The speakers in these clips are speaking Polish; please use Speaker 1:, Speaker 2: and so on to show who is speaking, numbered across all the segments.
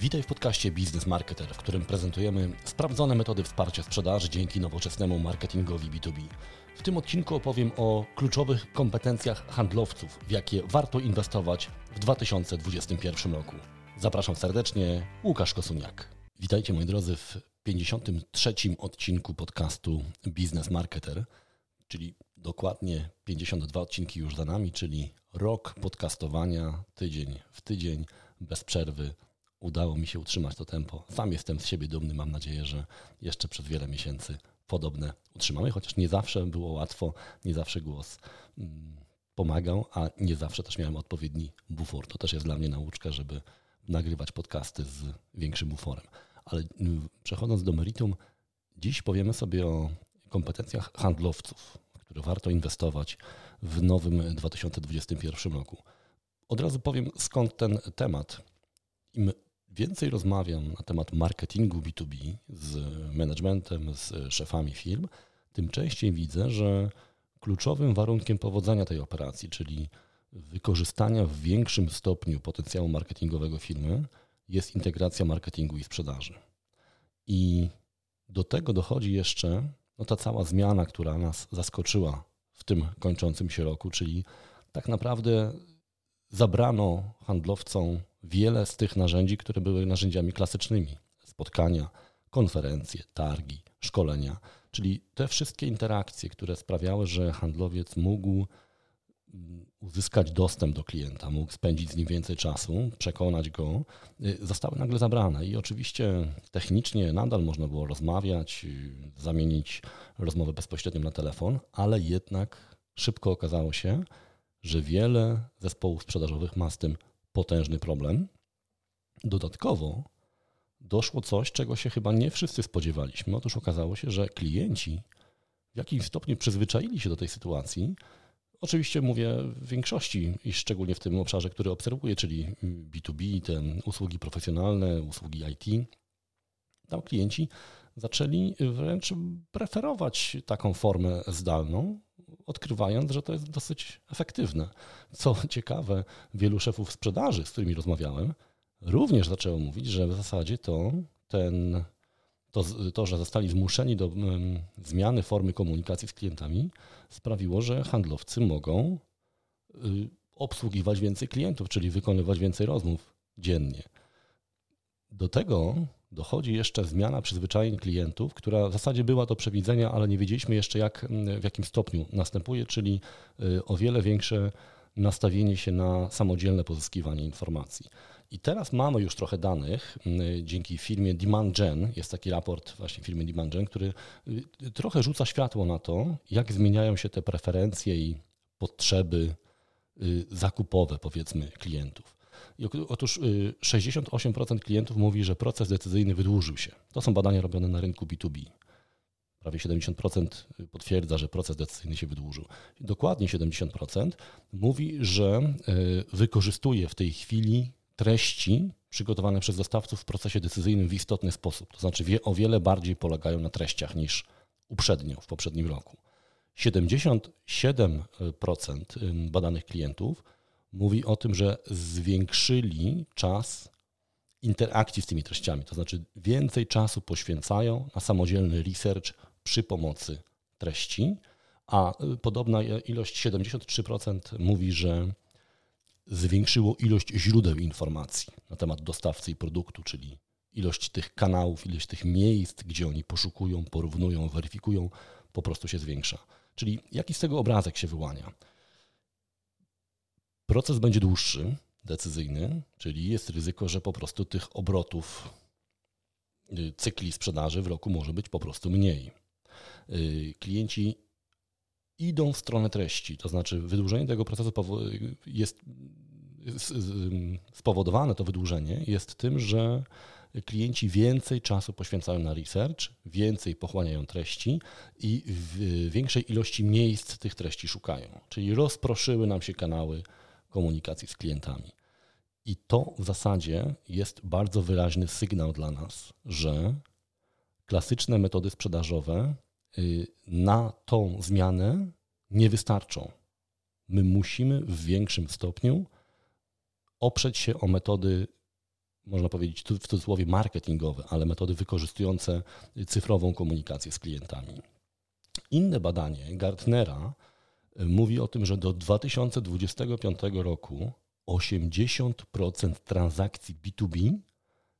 Speaker 1: Witaj w podcaście Business Marketer, w którym prezentujemy sprawdzone metody wsparcia sprzedaży dzięki nowoczesnemu marketingowi B2B. W tym odcinku opowiem o kluczowych kompetencjach handlowców, w jakie warto inwestować w 2021 roku. Zapraszam serdecznie, Łukasz Kosuniak. Witajcie moi drodzy w 53. odcinku podcastu Business Marketer, czyli dokładnie 52 odcinki już za nami, czyli rok podcastowania tydzień w tydzień, bez przerwy. Udało mi się utrzymać to tempo. Sam jestem z siebie dumny. Mam nadzieję, że jeszcze przez wiele miesięcy podobne utrzymamy, chociaż nie zawsze było łatwo, nie zawsze głos mm, pomagał, a nie zawsze też miałem odpowiedni bufor. To też jest dla mnie nauczka, żeby nagrywać podcasty z większym buforem. Ale mm, przechodząc do meritum, dziś powiemy sobie o kompetencjach handlowców, które warto inwestować w nowym 2021 roku. Od razu powiem skąd ten temat. Im więcej rozmawiam na temat marketingu B2B z managementem, z szefami firm, tym częściej widzę, że kluczowym warunkiem powodzenia tej operacji, czyli wykorzystania w większym stopniu potencjału marketingowego firmy, jest integracja marketingu i sprzedaży. I do tego dochodzi jeszcze no, ta cała zmiana, która nas zaskoczyła w tym kończącym się roku, czyli tak naprawdę zabrano handlowcom wiele z tych narzędzi, które były narzędziami klasycznymi. Spotkania, konferencje, targi, szkolenia, czyli te wszystkie interakcje, które sprawiały, że handlowiec mógł mm, uzyskać dostęp do klienta, mógł spędzić z nim więcej czasu, przekonać go, y, zostały nagle zabrane. I oczywiście technicznie nadal można było rozmawiać, y, zamienić rozmowę bezpośrednią na telefon, ale jednak szybko okazało się, że wiele zespołów sprzedażowych ma z tym potężny problem. Dodatkowo doszło coś, czego się chyba nie wszyscy spodziewaliśmy. Otóż okazało się, że klienci w jakimś stopniu przyzwyczaili się do tej sytuacji. Oczywiście mówię w większości i szczególnie w tym obszarze, który obserwuję, czyli B2B, te usługi profesjonalne, usługi IT. Tam klienci zaczęli wręcz preferować taką formę zdalną, odkrywając, że to jest dosyć efektywne. Co ciekawe, wielu szefów sprzedaży, z którymi rozmawiałem, również zaczęło mówić, że w zasadzie to ten, to, to że zostali zmuszeni do um, zmiany formy komunikacji z klientami, sprawiło, że handlowcy mogą y, obsługiwać więcej klientów, czyli wykonywać więcej rozmów dziennie. Do tego dochodzi jeszcze zmiana przyzwyczajeń klientów, która w zasadzie była do przewidzenia, ale nie wiedzieliśmy jeszcze jak, w jakim stopniu następuje, czyli y, o wiele większe nastawienie się na samodzielne pozyskiwanie informacji. I teraz mamy już trochę danych y, dzięki firmie Demand Gen. Jest taki raport właśnie firmy Demand Gen, który y, trochę rzuca światło na to, jak zmieniają się te preferencje i potrzeby zakupowe, powiedzmy, klientów. Otóż 68% y, klientów mówi, że proces decyzyjny wydłużył się. To są badania robione na rynku B2B. Prawie 70% potwierdza, że proces decyzyjny się wydłużył. Dokładnie 70% mówi, że y, wykorzystuje w tej chwili treści przygotowane przez dostawców w procesie decyzyjnym w istotny sposób. To znaczy wie, o wiele bardziej polegają na treściach niż uprzednio, w poprzednim roku. 77% badanych klientów mówi o tym, że zwiększyli czas interakcji z tymi treściami, to znaczy więcej czasu poświęcają na samodzielny research przy pomocy treści, a podobna ilość 73% mówi, że zwiększyło ilość źródeł informacji na temat dostawcy i produktu, czyli ilość tych kanałów, ilość tych miejsc, gdzie oni poszukują, porównują, weryfikują, po prostu się zwiększa. Czyli jaki z tego obrazek się wyłania? Proces będzie dłuższy, decyzyjny, czyli jest ryzyko, że po prostu tych obrotów y, cykli sprzedaży w roku może być po prostu mniej. Y, klienci idą w stronę treści, to znaczy wydłużenie tego procesu jest spowodowane, to wydłużenie jest tym, że klienci więcej czasu poświęcają na research, więcej pochłaniają treści i w większej ilości miejsc tych treści szukają. Czyli rozproszyły nam się kanały komunikacji z klientami. I to w zasadzie jest bardzo wyraźny sygnał dla nas, że klasyczne metody sprzedażowe y, na tą zmianę nie wystarczą. My musimy w większym stopniu oprzeć się o metody można powiedzieć w cudzysłowie marketingowe, ale metody wykorzystujące cyfrową komunikację z klientami. Inne badanie Gartnera mówi o tym, że do 2025 roku 80% transakcji B2B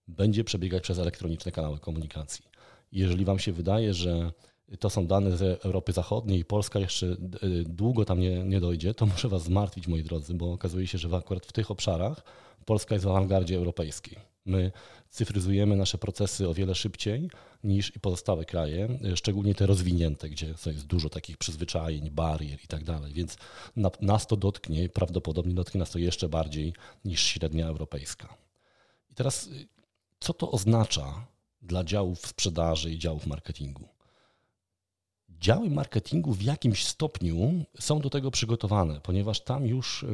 Speaker 1: będzie przebiegać przez elektroniczne kanały komunikacji. Jeżeli Wam się wydaje, że to są dane z Europy Zachodniej i Polska jeszcze e, długo tam nie, nie dojdzie, to muszę Was zmartwić, moi drodzy, bo okazuje się, że akurat w tych obszarach Polska jest w awangardzie europejskiej. My cyfryzujemy nasze procesy o wiele szybciej niż pozostałe kraje, szczególnie te rozwinięte, gdzie jest dużo takich przyzwyczajeń, barier i tak dalej. Więc nas to dotknie, prawdopodobnie dotknie nas to jeszcze bardziej niż średnia europejska. I teraz, co to oznacza dla działów sprzedaży i działów marketingu? Działy marketingu w jakimś stopniu są do tego przygotowane, ponieważ tam już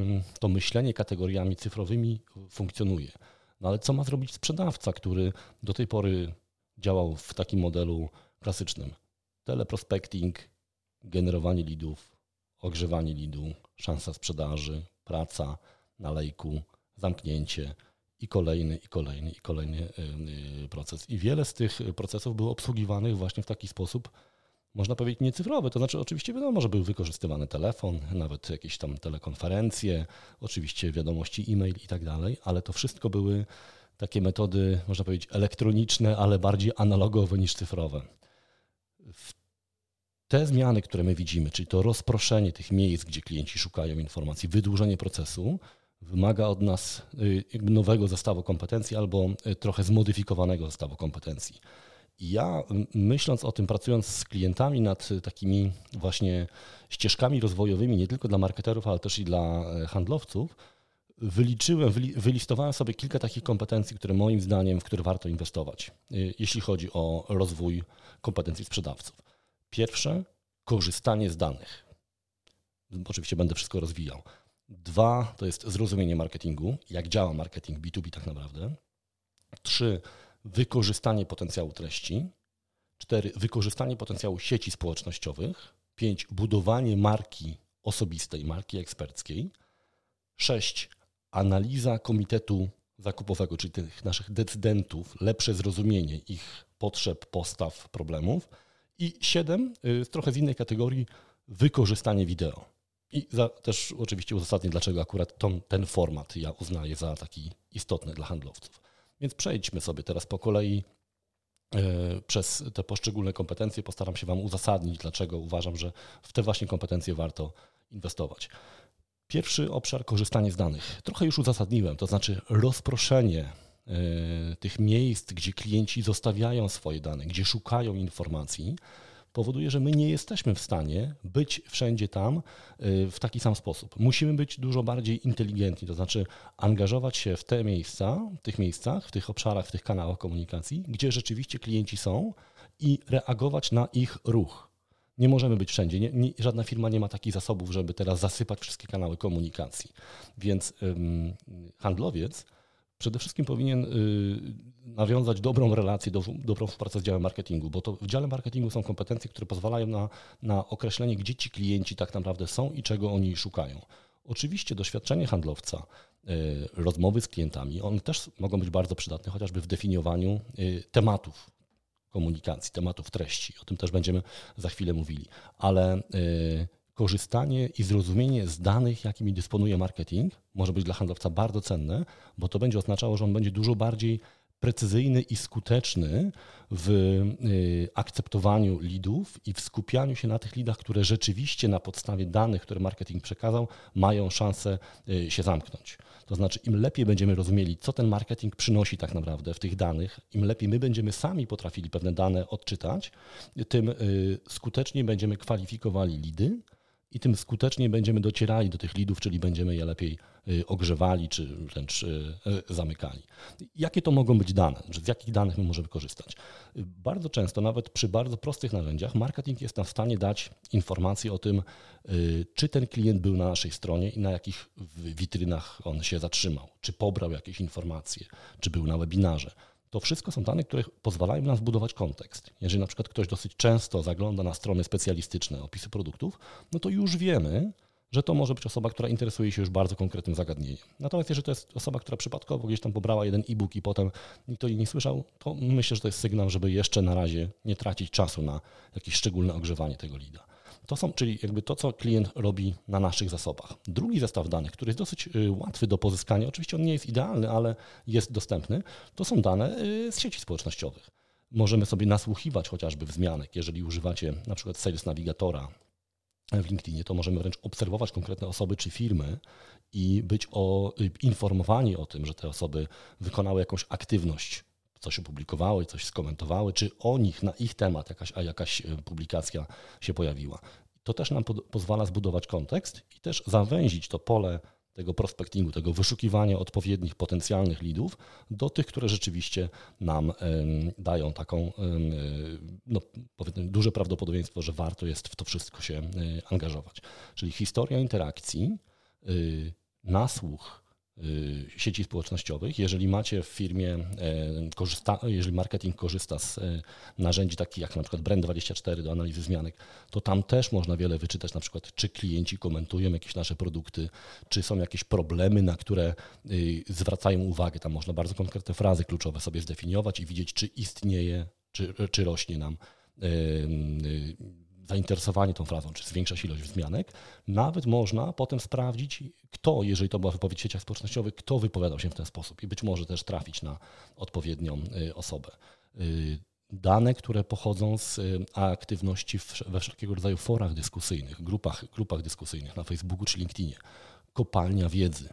Speaker 1: to myślenie kategoriami cyfrowymi funkcjonuje. No ale co ma zrobić sprzedawca, który do tej pory działał w takim modelu klasycznym? Teleprospecting, generowanie lidów, ogrzewanie lidu, szansa sprzedaży, praca na lejku, zamknięcie i kolejny, i kolejny, i kolejny proces. I wiele z tych procesów było obsługiwanych właśnie w taki sposób, można powiedzieć, niecyfrowy. To znaczy, oczywiście wiadomo, że był wykorzystywany telefon, nawet jakieś tam telekonferencje, oczywiście wiadomości e-mail i tak dalej, ale to wszystko były takie metody, można powiedzieć, elektroniczne, ale bardziej analogowe niż cyfrowe. Te zmiany, które my widzimy, czyli to rozproszenie tych miejsc, gdzie klienci szukają informacji, wydłużenie procesu, wymaga od nas y, nowego zestawu kompetencji albo y, trochę zmodyfikowanego zestawu kompetencji. Ja myśląc o tym, pracując z klientami nad takimi właśnie ścieżkami rozwojowymi, nie tylko dla marketerów, ale też i dla handlowców, wyliczyłem, wylistowałem sobie kilka takich kompetencji, które moim zdaniem, w które warto inwestować, e, jeśli chodzi o rozwój kompetencji sprzedawców. Pierwsze, korzystanie z danych. Oczywiście będę wszystko rozwijał. Dwa, to jest zrozumienie marketingu, jak działa marketing B2B tak naprawdę. Trzy, wykorzystanie potencjału treści. 4. Wykorzystanie potencjału sieci społecznościowych. 5. Budowanie marki osobistej, marki eksperckiej. 6. Analiza komitetu zakupowego, czyli tych naszych decydentów, lepsze zrozumienie ich potrzeb, postaw, problemów. I 7. Y, trochę z innej kategorii, wykorzystanie wideo. I za, też oczywiście uzasadnię, dlaczego akurat ten format ja uznaję za taki istotny dla handlowców. Więc przejdźmy sobie teraz po kolei e, przez te poszczególne kompetencje. Postaram się Wam uzasadnić, dlaczego uważam, że w te właśnie kompetencje warto inwestować. Pierwszy obszar korzystanie z danych. Trochę już uzasadniłem, to znaczy rozproszenie e, tych miejsc, gdzie klienci zostawiają swoje dane, gdzie szukają informacji powoduje, że my nie jesteśmy w stanie być wszędzie tam y, w taki sam sposób. Musimy być dużo bardziej inteligentni, to znaczy angażować się w te miejsca, w tych miejscach, w tych obszarach, w tych kanałach komunikacji, gdzie rzeczywiście klienci są i reagować na ich ruch. Nie możemy być wszędzie. Nie, nie, żadna firma nie ma takich zasobów, żeby teraz zasypać wszystkie kanały komunikacji. Więc ym, handlowiec przede wszystkim powinien y, nawiązać dobrą relację, do, dobrą współpracę z działem marketingu, bo to w dziale marketingu są kompetencje, które pozwalają na, na określenie, gdzie ci klienci tak naprawdę są i czego oni szukają. Oczywiście doświadczenie handlowca, y, rozmowy z klientami, one też mogą być bardzo przydatne, chociażby w definiowaniu y, tematów komunikacji, tematów treści. O tym też będziemy za chwilę mówili. Ale korzystanie i zrozumienie z danych, jakimi dysponuje marketing, może być dla handlowca bardzo cenne, bo to będzie oznaczało, że on będzie dużo bardziej precyzyjny i skuteczny w y, akceptowaniu lidów i w skupianiu się na tych lidach, które rzeczywiście na podstawie danych, które marketing przekazał, mają szansę y, się zamknąć. To znaczy, im lepiej będziemy rozumieli, co ten marketing przynosi tak naprawdę w tych danych, im lepiej my będziemy sami potrafili pewne dane odczytać, tym y, skuteczniej będziemy kwalifikowali lidy, i tym skuteczniej będziemy docierali do tych lidów, czyli będziemy je lepiej y, ogrzewali czy wręcz y, y, zamykali. Jakie to mogą być dane? Z jakich danych my możemy korzystać? Bardzo często, nawet przy bardzo prostych narzędziach, marketing jest nam w stanie dać informacje o tym, czy ten klient był na naszej stronie i na jakich witrynach on się zatrzymał, czy pobrał jakieś informacje, czy był na webinarze. To wszystko są dane, które pozwalają nam zbudować kontekst. Jeżeli na przykład ktoś dosyć często zagląda na strony specjalistyczne, opisy produktów, no to już wiemy, że to może być osoba, która interesuje się już bardzo konkretnym zagadnieniem. Natomiast jeżeli to jest osoba, która przypadkowo gdzieś tam pobrała jeden e-book i potem nikt o niej nie słyszał, to myślę, że to jest sygnał, żeby jeszcze na razie nie tracić czasu na jakieś szczególne ogrzewanie tego lida. To są, czyli jakby to, co klient robi na naszych zasobach. Drugi zestaw danych, który jest dosyć y, łatwy do pozyskania, oczywiście on nie jest idealny, ale jest dostępny, to są dane y, z sieci społecznościowych. Możemy sobie nasłuchiwać chociażby wzmianek. Jeżeli używacie na przykład Sales Navigatora w LinkedInie, to możemy wręcz obserwować konkretne osoby czy firmy i być o, y, informowani o tym, że te osoby wykonały jakąś aktywność coś opublikowały, coś skomentowały, czy o nich, na ich temat jakaś, a jakaś e, publikacja się pojawiła. To też nam po, pozwala zbudować kontekst i też zawęzić to pole tego prospectingu, tego wyszukiwania odpowiednich potencjalnych lidów do tych, które rzeczywiście nam dają taką, no, powiedzmy, duże prawdopodobieństwo, że warto jest w to wszystko się e, angażować. Czyli historia interakcji, y, nasłuch, sieci społecznościowych. Jeżeli macie w firmie, e, korzysta, jeżeli marketing korzysta z e, narzędzi takich jak na przykład Brand24 do analizy zmianek, to tam też można wiele wyczytać, na przykład czy klienci komentują jakieś nasze produkty, czy są jakieś problemy, na które y, zwracają uwagę. Tam można bardzo konkretne frazy kluczowe sobie zdefiniować i widzieć, czy istnieje, czy, czy rośnie nam y, zainteresowanie tą frazą, czy zwiększa się ilość wzmianek, nawet można potem sprawdzić, kto, jeżeli to była wypowiedź w sieciach społecznościowych, kto wypowiadał się w ten sposób i być może też trafić na odpowiednią y, osobę. Y, dane, które pochodzą z y, aktywności we wszelkiego rodzaju forach dyskusyjnych, grupach, grupach dyskusyjnych na Facebooku czy LinkedInie, kopalnia wiedzy.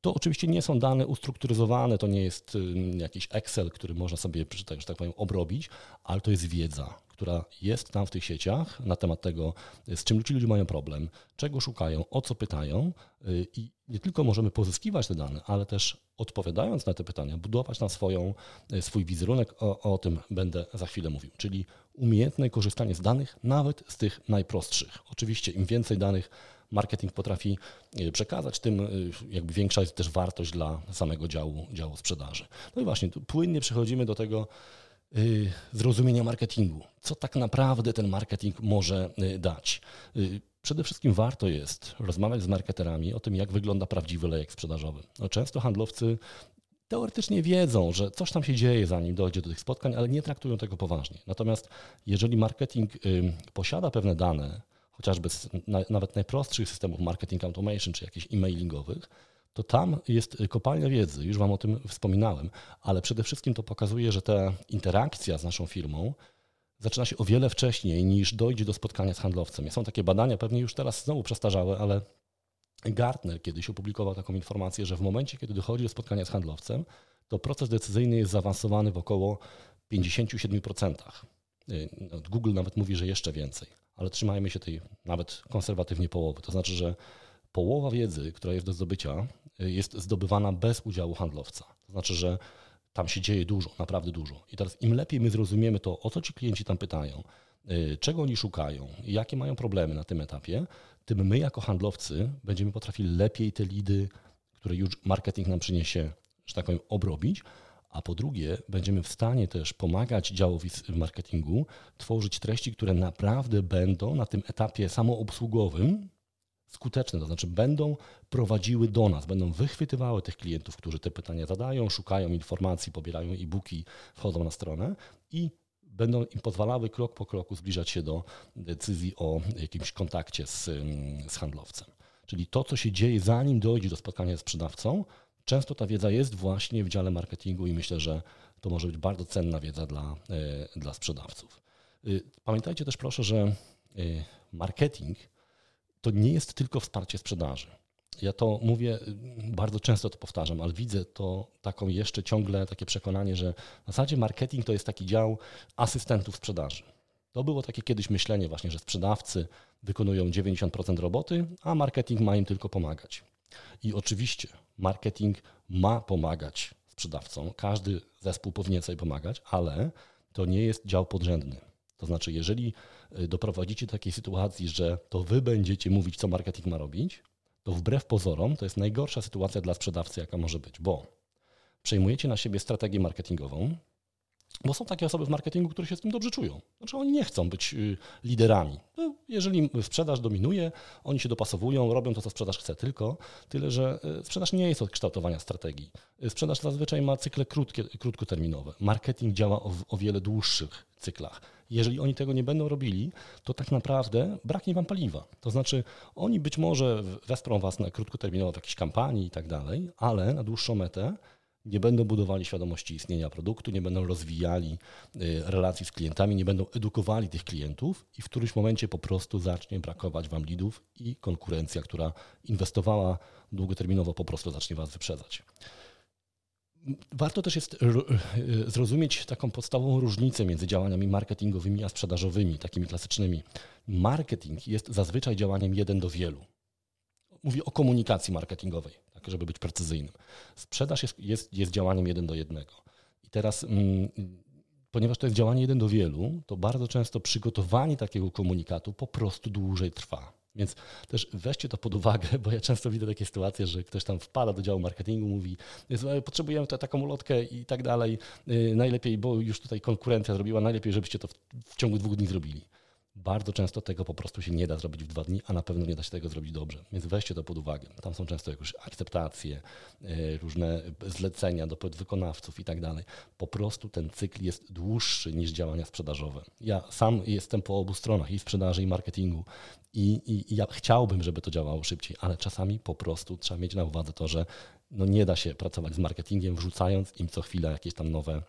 Speaker 1: To oczywiście nie są dane ustrukturyzowane, to nie jest jakiś Excel, który można sobie, że tak powiem, obrobić, ale to jest wiedza, która jest tam w tych sieciach na temat tego, z czym ci ludzie mają problem, czego szukają, o co pytają y, i nie tylko możemy pozyskiwać te dane, ale też odpowiadając na te pytania, budować na swoją, y, swój wizerunek, o, o tym będę za chwilę mówił, czyli umiejętne korzystanie z danych, nawet z tych najprostszych. Oczywiście im więcej danych marketing potrafi y, przekazać, tym jakby większa jest też wartość dla samego działu, działu sprzedaży. No i właśnie, tu płynnie przechodzimy do tego, zrozumienia marketingu. Co tak naprawdę ten marketing może y, dać? Y, przede wszystkim warto jest rozmawiać z marketerami o tym, jak wygląda prawdziwy lejek sprzedażowy. No, często handlowcy teoretycznie wiedzą, że coś tam się dzieje, zanim dojdzie do tych spotkań, ale nie traktują tego poważnie. Natomiast jeżeli marketing posiada pewne dane, chociażby z nawet najprostszych systemów marketing automation czy jakichś e-mailingowych, to tam jest kopalnia wiedzy, już Wam o tym wspominałem, ale przede wszystkim to pokazuje, że ta interakcja z naszą firmą zaczyna się o wiele wcześniej niż dojdzie do spotkania z handlowcem. Są takie badania, pewnie już teraz znowu przestarzałe, ale Gartner kiedyś opublikował taką informację, że w momencie, kiedy dochodzi do spotkania z handlowcem, to proces decyzyjny jest zaawansowany w około 57%. Y, no, Google nawet mówi, że jeszcze więcej, ale trzymajmy się tej nawet konserwatywnie połowy. To znaczy, że połowa wiedzy, która jest do zdobycia, jest zdobywana bez udziału handlowca. To znaczy, że tam się dzieje dużo, naprawdę dużo. I teraz im lepiej my zrozumiemy to, o co ci klienci tam pytają, y, czego oni szukają, jakie mają problemy na tym etapie, tym my jako handlowcy będziemy potrafili lepiej te lidy, które już marketing nam przyniesie, że tak powiem, obrobić, a po drugie będziemy w stanie też pomagać działowi marketingu tworzyć treści, które naprawdę będą na tym etapie samoobsługowym skuteczne, to znaczy będą prowadziły do nas, będą wychwytywały tych klientów, którzy te pytania zadają, szukają informacji, pobierają e-booki, wchodzą na stronę i będą im pozwalały krok po kroku zbliżać się do decyzji o jakimś kontakcie z, z handlowcem. Czyli to, co się dzieje zanim dojdzie do spotkania z sprzedawcą, często ta wiedza jest właśnie w dziale marketingu i myślę, że to może być bardzo cenna wiedza dla, e, dla sprzedawców. Y, pamiętajcie też proszę, że y, marketing to nie jest tylko wsparcie sprzedaży. Ja to mówię, bardzo często to powtarzam, ale widzę to taką jeszcze ciągle takie przekonanie, że w zasadzie marketing to jest taki dział asystentów sprzedaży. To było takie kiedyś myślenie właśnie, że sprzedawcy wykonują 90% roboty, a marketing ma im tylko pomagać. I oczywiście marketing ma pomagać sprzedawcom, każdy zespół powinien sobie pomagać, ale to nie jest dział podrzędny. To znaczy, jeżeli doprowadzicie do takiej sytuacji, że to wy będziecie mówić, co marketing ma robić, to wbrew pozorom to jest najgorsza sytuacja dla sprzedawcy, jaka może być, bo przejmujecie na siebie strategię marketingową, Bo są takie osoby w marketingu, które się z tym dobrze czują. Znaczy oni nie chcą być y, liderami. Jeżeli sprzedaż dominuje, oni się dopasowują, robią to, co sprzedaż chce, tylko tyle, że y, sprzedaż nie jest od kształtowania strategii. Y, sprzedaż zazwyczaj ma cykle krótkie, krótkoterminowe. Marketing działa o, o wiele dłuższych cyklach. Jeżeli oni tego nie będą robili, to tak naprawdę braknie wam paliwa. To znaczy, oni być może wesprą was na krótkoterminowo w jakiejś kampanii i tak dalej, ale na dłuższą metę nie będą budowali świadomości istnienia produktu, nie będą rozwijali y, relacji z klientami, nie będą edukowali tych klientów i w którymś momencie po prostu zacznie brakować wam lidów i konkurencja, która inwestowała długoterminowo, po prostu zacznie was wyprzedzać. Warto też jest y, zrozumieć taką podstawową różnicę między działaniami marketingowymi a sprzedażowymi, takimi klasycznymi. Marketing jest zazwyczaj działaniem jeden do wielu. Mówię o komunikacji marketingowej, tak żeby być precyzyjnym. Sprzedaż jest, jest, jest działaniem jeden do jednego. I teraz, mm, ponieważ to jest działanie jeden do wielu, to bardzo często przygotowanie takiego komunikatu po prostu dłużej trwa. Więc też weźcie to pod uwagę, bo ja często widzę takie sytuacje, że ktoś tam wpada do działu marketingu, mówi, potrzebujemy to, taką ulotkę i tak dalej, y, najlepiej, bo już tutaj konkurencja zrobiła, najlepiej, żebyście to w, w ciągu dwóch dni zrobili. Bardzo często tego po prostu się nie da zrobić w dwa dni, a na pewno nie da się tego zrobić dobrze. Więc weźcie to pod uwagę. Tam są często jakieś akceptacje, y, różne zlecenia do podwykonawców i tak dalej. Po prostu ten cykl jest dłuższy niż działania sprzedażowe. Ja sam jestem po obu stronach, i sprzedaży, i marketingu. I, i, I, ja chciałbym, żeby to działało szybciej, ale czasami po prostu trzeba mieć na uwadze to, że no nie da się pracować z marketingiem, wrzucając im co chwilę jakieś tam nowe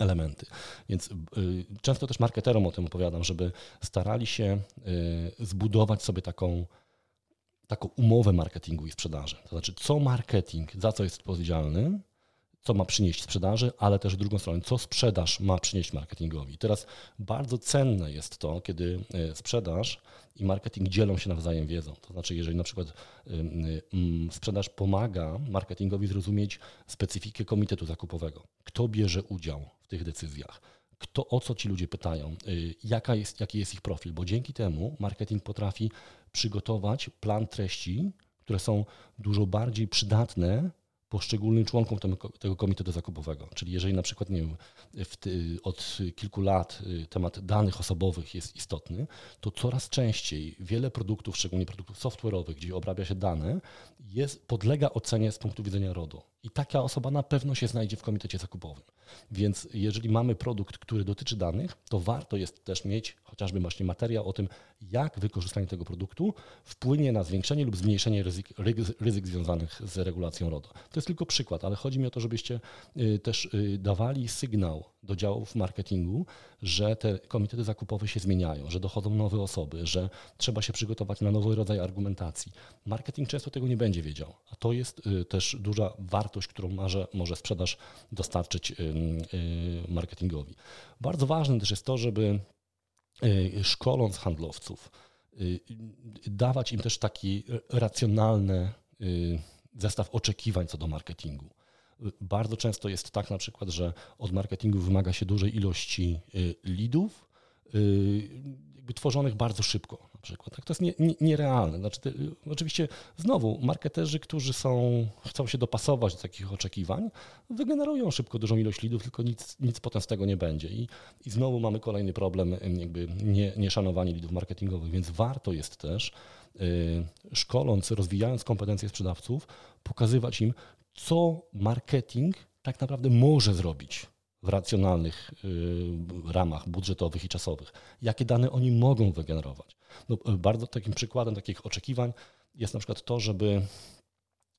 Speaker 1: elementy. Więc y, często też marketerom o tym opowiadam, żeby starali się y, zbudować sobie taką, taką umowę marketingu i sprzedaży. To znaczy, co marketing, za co jest odpowiedzialny, co ma przynieść sprzedaży, ale też drugą stronę, co sprzedaż ma przynieść marketingowi. Teraz bardzo cenne jest to, kiedy y, sprzedaż i marketing dzielą się nawzajem wiedzą. To znaczy, jeżeli na przykład sprzedaż pomaga marketingowi zrozumieć specyfikę komitetu zakupowego, kto bierze udział tych decyzjach, kto, o co ci ludzie pytają, y, jaka jest, jaki jest ich profil, bo dzięki temu marketing potrafi przygotować plan treści, które są dużo bardziej przydatne poszczególnym członkom tego komitetu zakupowego. Czyli jeżeli na przykład nie wiem, od kilku lat y, temat danych osobowych jest istotny, to coraz częściej wiele produktów, szczególnie produktów software'owych, gdzie obrabia się dane, jest, podlega ocenie z punktu widzenia RODO. I taka osoba na pewno się znajdzie w komitecie zakupowym. Więc jeżeli mamy produkt, który dotyczy danych, to warto jest też mieć chociażby właśnie materiał o tym, jak wykorzystanie tego produktu wpłynie na zwiększenie lub zmniejszenie ryzyk, ryzyk związanych z regulacją RODO. To jest tylko przykład, ale chodzi mi o to, żebyście y, też y, dawali sygnał do działów marketingu, że te komitety zakupowe się zmieniają, że dochodzą nowe osoby, że trzeba się przygotować na nowy rodzaj argumentacji. Marketing często tego nie będzie wiedział, a to jest y, też duża wartość, którą może, może sprzedaż dostarczyć marketingowi. Bardzo ważne też jest to, żeby szkoląc handlowców, dawać im też taki racjonalny zestaw oczekiwań co do marketingu. Bardzo często jest tak na przykład, że od marketingu wymaga się dużej ilości y, leadów, y, jakby tworzonych bardzo szybko na przykład. Tak? To jest nie, nie, nierealne. Znaczy, y, oczywiście znowu marketerzy, którzy są, chcą się dopasować do takich oczekiwań, wygenerują szybko dużą ilość leadów, tylko nic, nic potem z tego nie będzie. I, i znowu mamy kolejny problem jakby nie, nieszanowanie leadów marketingowych, więc warto jest też szkoląc, rozwijając kompetencje sprzedawców, pokazywać im, co marketing tak naprawdę może zrobić w racjonalnych y, ramach budżetowych i czasowych, jakie dane oni mogą wygenerować. No, bardzo takim przykładem takich oczekiwań jest na przykład to, żeby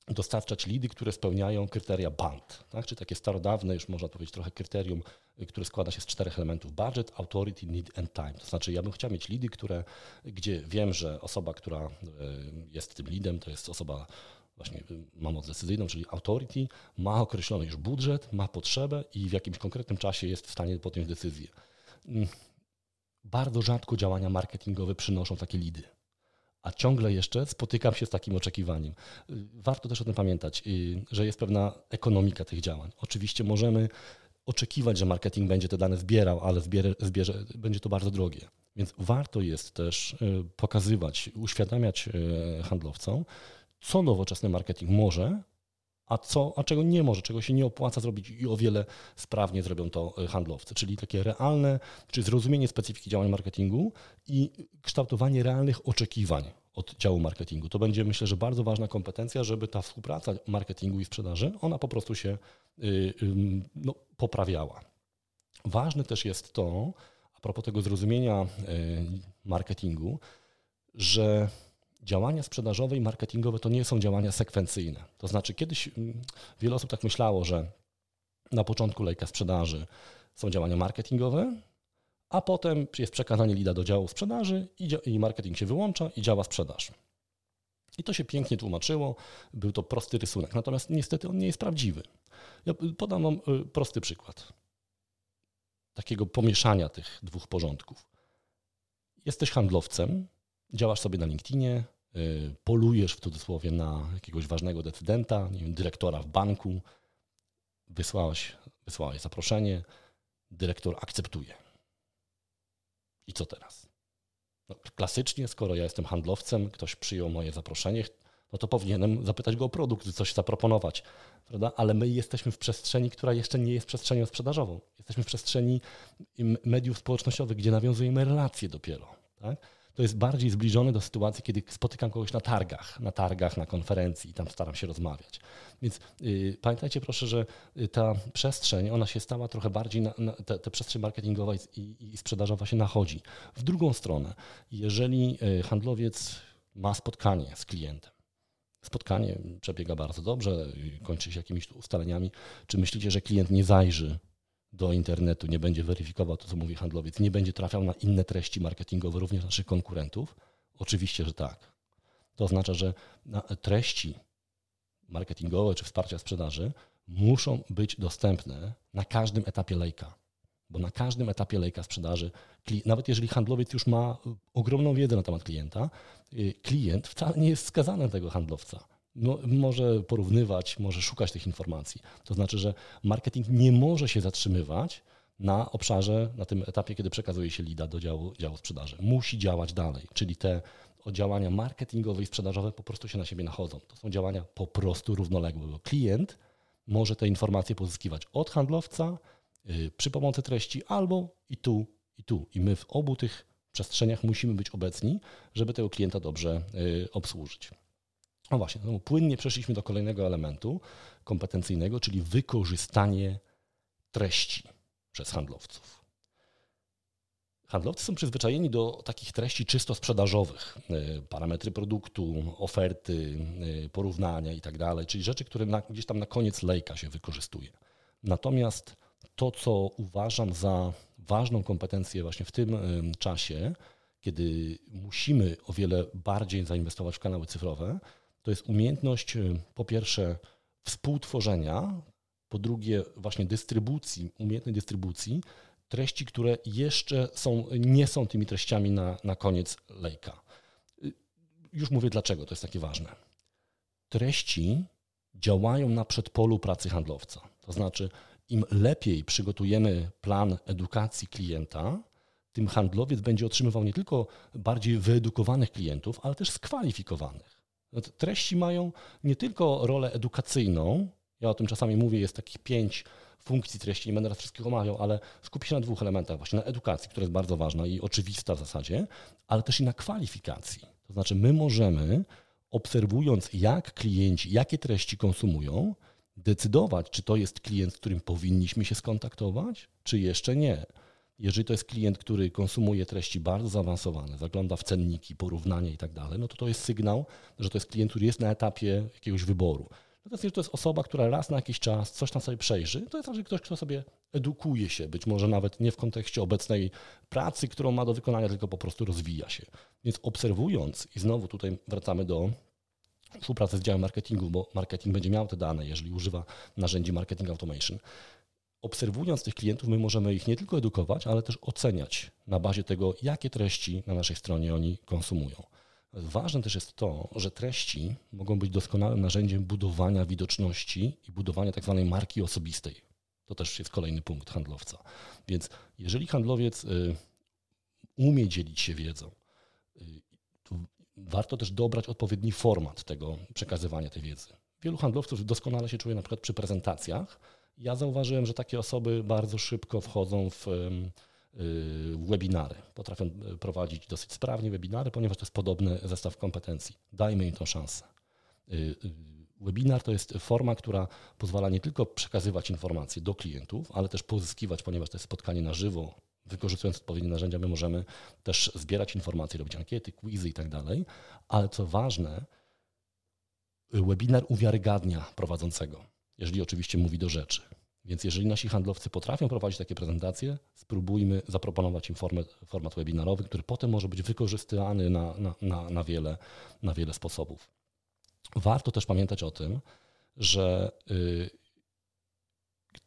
Speaker 1: dostarczać lidy, które spełniają kryteria BANT, tak? czyli takie starodawne, już można powiedzieć trochę kryterium, y, które składa się z czterech elementów: budget, authority, need and time. To znaczy, ja bym chciał mieć lidy, które, gdzie wiem, że osoba, która y, jest tym lidem, to jest osoba właśnie ma moc decyzyjną, czyli authority, ma określony już budżet, ma potrzebę i w jakimś konkretnym czasie jest w stanie podjąć decyzję. Mm, bardzo rzadko działania marketingowe przynoszą takie lidy. A ciągle jeszcze spotykam się z takim oczekiwaniem. Warto też o tym pamiętać, y, że jest pewna ekonomika tych działań. Oczywiście możemy oczekiwać, że marketing będzie te dane zbierał, ale zbierze, zbierze, będzie to bardzo drogie. Więc warto jest też y, pokazywać, uświadamiać y, handlowcom, co nowoczesny marketing może, a, co, a czego nie może, czego się nie opłaca zrobić i o wiele sprawnie zrobią to e, handlowcy. Czyli takie realne, czy zrozumienie specyfiki działań marketingu i kształtowanie realnych oczekiwań od działu marketingu. To będzie myślę, że bardzo ważna kompetencja, żeby ta współpraca marketingu i sprzedaży, ona po prostu się y, no, poprawiała. Ważne też jest to, a propos tego zrozumienia y, marketingu, że działania sprzedażowe i marketingowe to nie są działania sekwencyjne. To znaczy, kiedyś wiele osób tak myślało, że na początku lejka sprzedaży są działania marketingowe, a potem jest przekazanie lida do działu sprzedaży i marketing się wyłącza i działa sprzedaż. I to się pięknie tłumaczyło, był to prosty rysunek, natomiast niestety on nie jest prawdziwy. Ja podam Wam y, prosty przykład takiego pomieszania tych dwóch porządków. Jesteś handlowcem, działasz sobie na LinkedInie, y, polujesz w cudzysłowie na jakiegoś ważnego decydenta, nie wiem, dyrektora w banku, wysłałeś, wysłałeś zaproszenie, dyrektor akceptuje. I co teraz? No, klasycznie, skoro ja jestem handlowcem, ktoś przyjął moje zaproszenie, no to powinienem zapytać go o produkt, coś zaproponować, prawda? Ale my jesteśmy w przestrzeni, która jeszcze nie jest przestrzenią sprzedażową. Jesteśmy w przestrzeni mediów społecznościowych, gdzie nawiązujemy relacje dopiero. Tak? To jest bardziej zbliżone do sytuacji, kiedy spotykam kogoś na targach, na targach, na konferencji i tam staram się rozmawiać. Więc yy, pamiętajcie proszę, że y, ta przestrzeń, ona się stała trochę bardziej, na, na te, te przestrzeń marketingowa i, i sprzedażowa się nachodzi. W drugą stronę, jeżeli y, handlowiec ma spotkanie z klientem, spotkanie przebiega bardzo dobrze, y, kończy się jakimiś ustaleniami, czy myślicie, że klient nie zajrzy do internetu, nie będzie weryfikował to, co mówi handlowiec, nie będzie trafiał na inne treści marketingowe, również naszych konkurentów? Oczywiście, że tak. To oznacza, że treści marketingowe czy wsparcia sprzedaży muszą być dostępne na każdym etapie lejka. Bo na każdym etapie lejka sprzedaży, nawet jeżeli handlowiec już ma ogromną wiedzę na temat klienta, y, klient wcale nie jest skazany na tego handlowca no, może porównywać, może szukać tych informacji. To znaczy, że marketing nie może się zatrzymywać na obszarze, na tym etapie, kiedy przekazuje się lida do działu, działu sprzedaży. Musi działać dalej, czyli te działania marketingowe i sprzedażowe po prostu się na siebie nachodzą. To są działania po prostu równoległe, bo klient może te informacje pozyskiwać od handlowca yy, przy pomocy treści albo i tu, i tu. I my w obu tych przestrzeniach musimy być obecni, żeby tego klienta dobrze yy, obsłużyć. No właśnie, no płynnie przeszliśmy do kolejnego elementu kompetencyjnego, czyli wykorzystanie treści przez handlowców. Handlowcy są przyzwyczajeni do takich treści czysto sprzedażowych, y, parametry produktu, oferty, y, porównania itd., tak czyli rzeczy, które na, gdzieś tam na koniec lejka się wykorzystuje. Natomiast to, co uważam za ważną kompetencję właśnie w tym y, czasie, kiedy musimy o wiele bardziej zainwestować w kanały cyfrowe, to jest umiejętność y, po pierwsze współtworzenia, po drugie właśnie dystrybucji, umiejętnej dystrybucji treści, które jeszcze są, nie są tymi treściami na, na koniec lejka. Y, już mówię dlaczego to jest takie ważne. Treści działają na przedpolu pracy handlowca. To znaczy, im lepiej przygotujemy plan edukacji klienta, tym handlowiec będzie otrzymywał nie tylko bardziej wyedukowanych klientów, ale też skwalifikowanych. No treści mają nie tylko rolę edukacyjną, ja o tym czasami mówię, jest takich pięć funkcji treści, nie będę raz wszystkich omawiał, ale skupię się na dwóch elementach, właśnie na edukacji, która jest bardzo ważna i oczywista w zasadzie, ale też i na kwalifikacji. To znaczy my możemy, obserwując jak klienci, jakie treści konsumują, decydować, czy to jest klient, z którym powinniśmy się skontaktować, czy jeszcze nie. Jeżeli to jest klient, który konsumuje treści bardzo zaawansowane, zagląda w cenniki, porównania i tak dalej, no to to jest sygnał, że to jest klient, który jest na etapie jakiegoś wyboru. Natomiast jeżeli to jest osoba, która raz na jakiś czas coś tam sobie przejrzy, to jest raczej ktoś, kto sobie edukuje się, być może nawet nie w kontekście obecnej pracy, którą ma do wykonania, tylko po prostu rozwija się. Więc obserwując, i znowu tutaj wracamy do współpracy z działem marketingu, bo marketing będzie miał te dane, jeżeli używa narzędzi marketing automation obserwując tych klientów, my możemy ich nie tylko edukować, ale też oceniać na bazie tego, jakie treści na naszej stronie oni konsumują. Ważne też jest to, że treści mogą być doskonałym narzędziem budowania widoczności i budowania tak zwanej marki osobistej. To też jest kolejny punkt handlowca. Więc jeżeli handlowiec y, umie dzielić się wiedzą, y, to warto też dobrać odpowiedni format tego przekazywania tej wiedzy. wielu handlowców doskonale się czuje na przykład przy prezentacjach. Ja zauważyłem, że takie osoby bardzo szybko wchodzą w webinary. Potrafią prowadzić dosyć sprawnie webinary, ponieważ to jest podobny zestaw kompetencji. Dajmy im tą szansę. Webinar to jest forma, która pozwala nie tylko przekazywać informacje do klientów, ale też pozyskiwać, ponieważ to jest spotkanie na żywo, wykorzystując odpowiednie narzędzia, my możemy też zbierać informacje, robić ankiety, quizy i tak dalej. Ale co ważne, webinar uwiarygadnia prowadzącego, jeżeli oczywiście mówi do rzeczy. Więc jeżeli nasi handlowcy potrafią prowadzić takie prezentacje, spróbujmy zaproponować im format, format webinarowy, który potem może być wykorzystywany na, na, na, na, wiele, na wiele sposobów. Warto też pamiętać o tym, że y,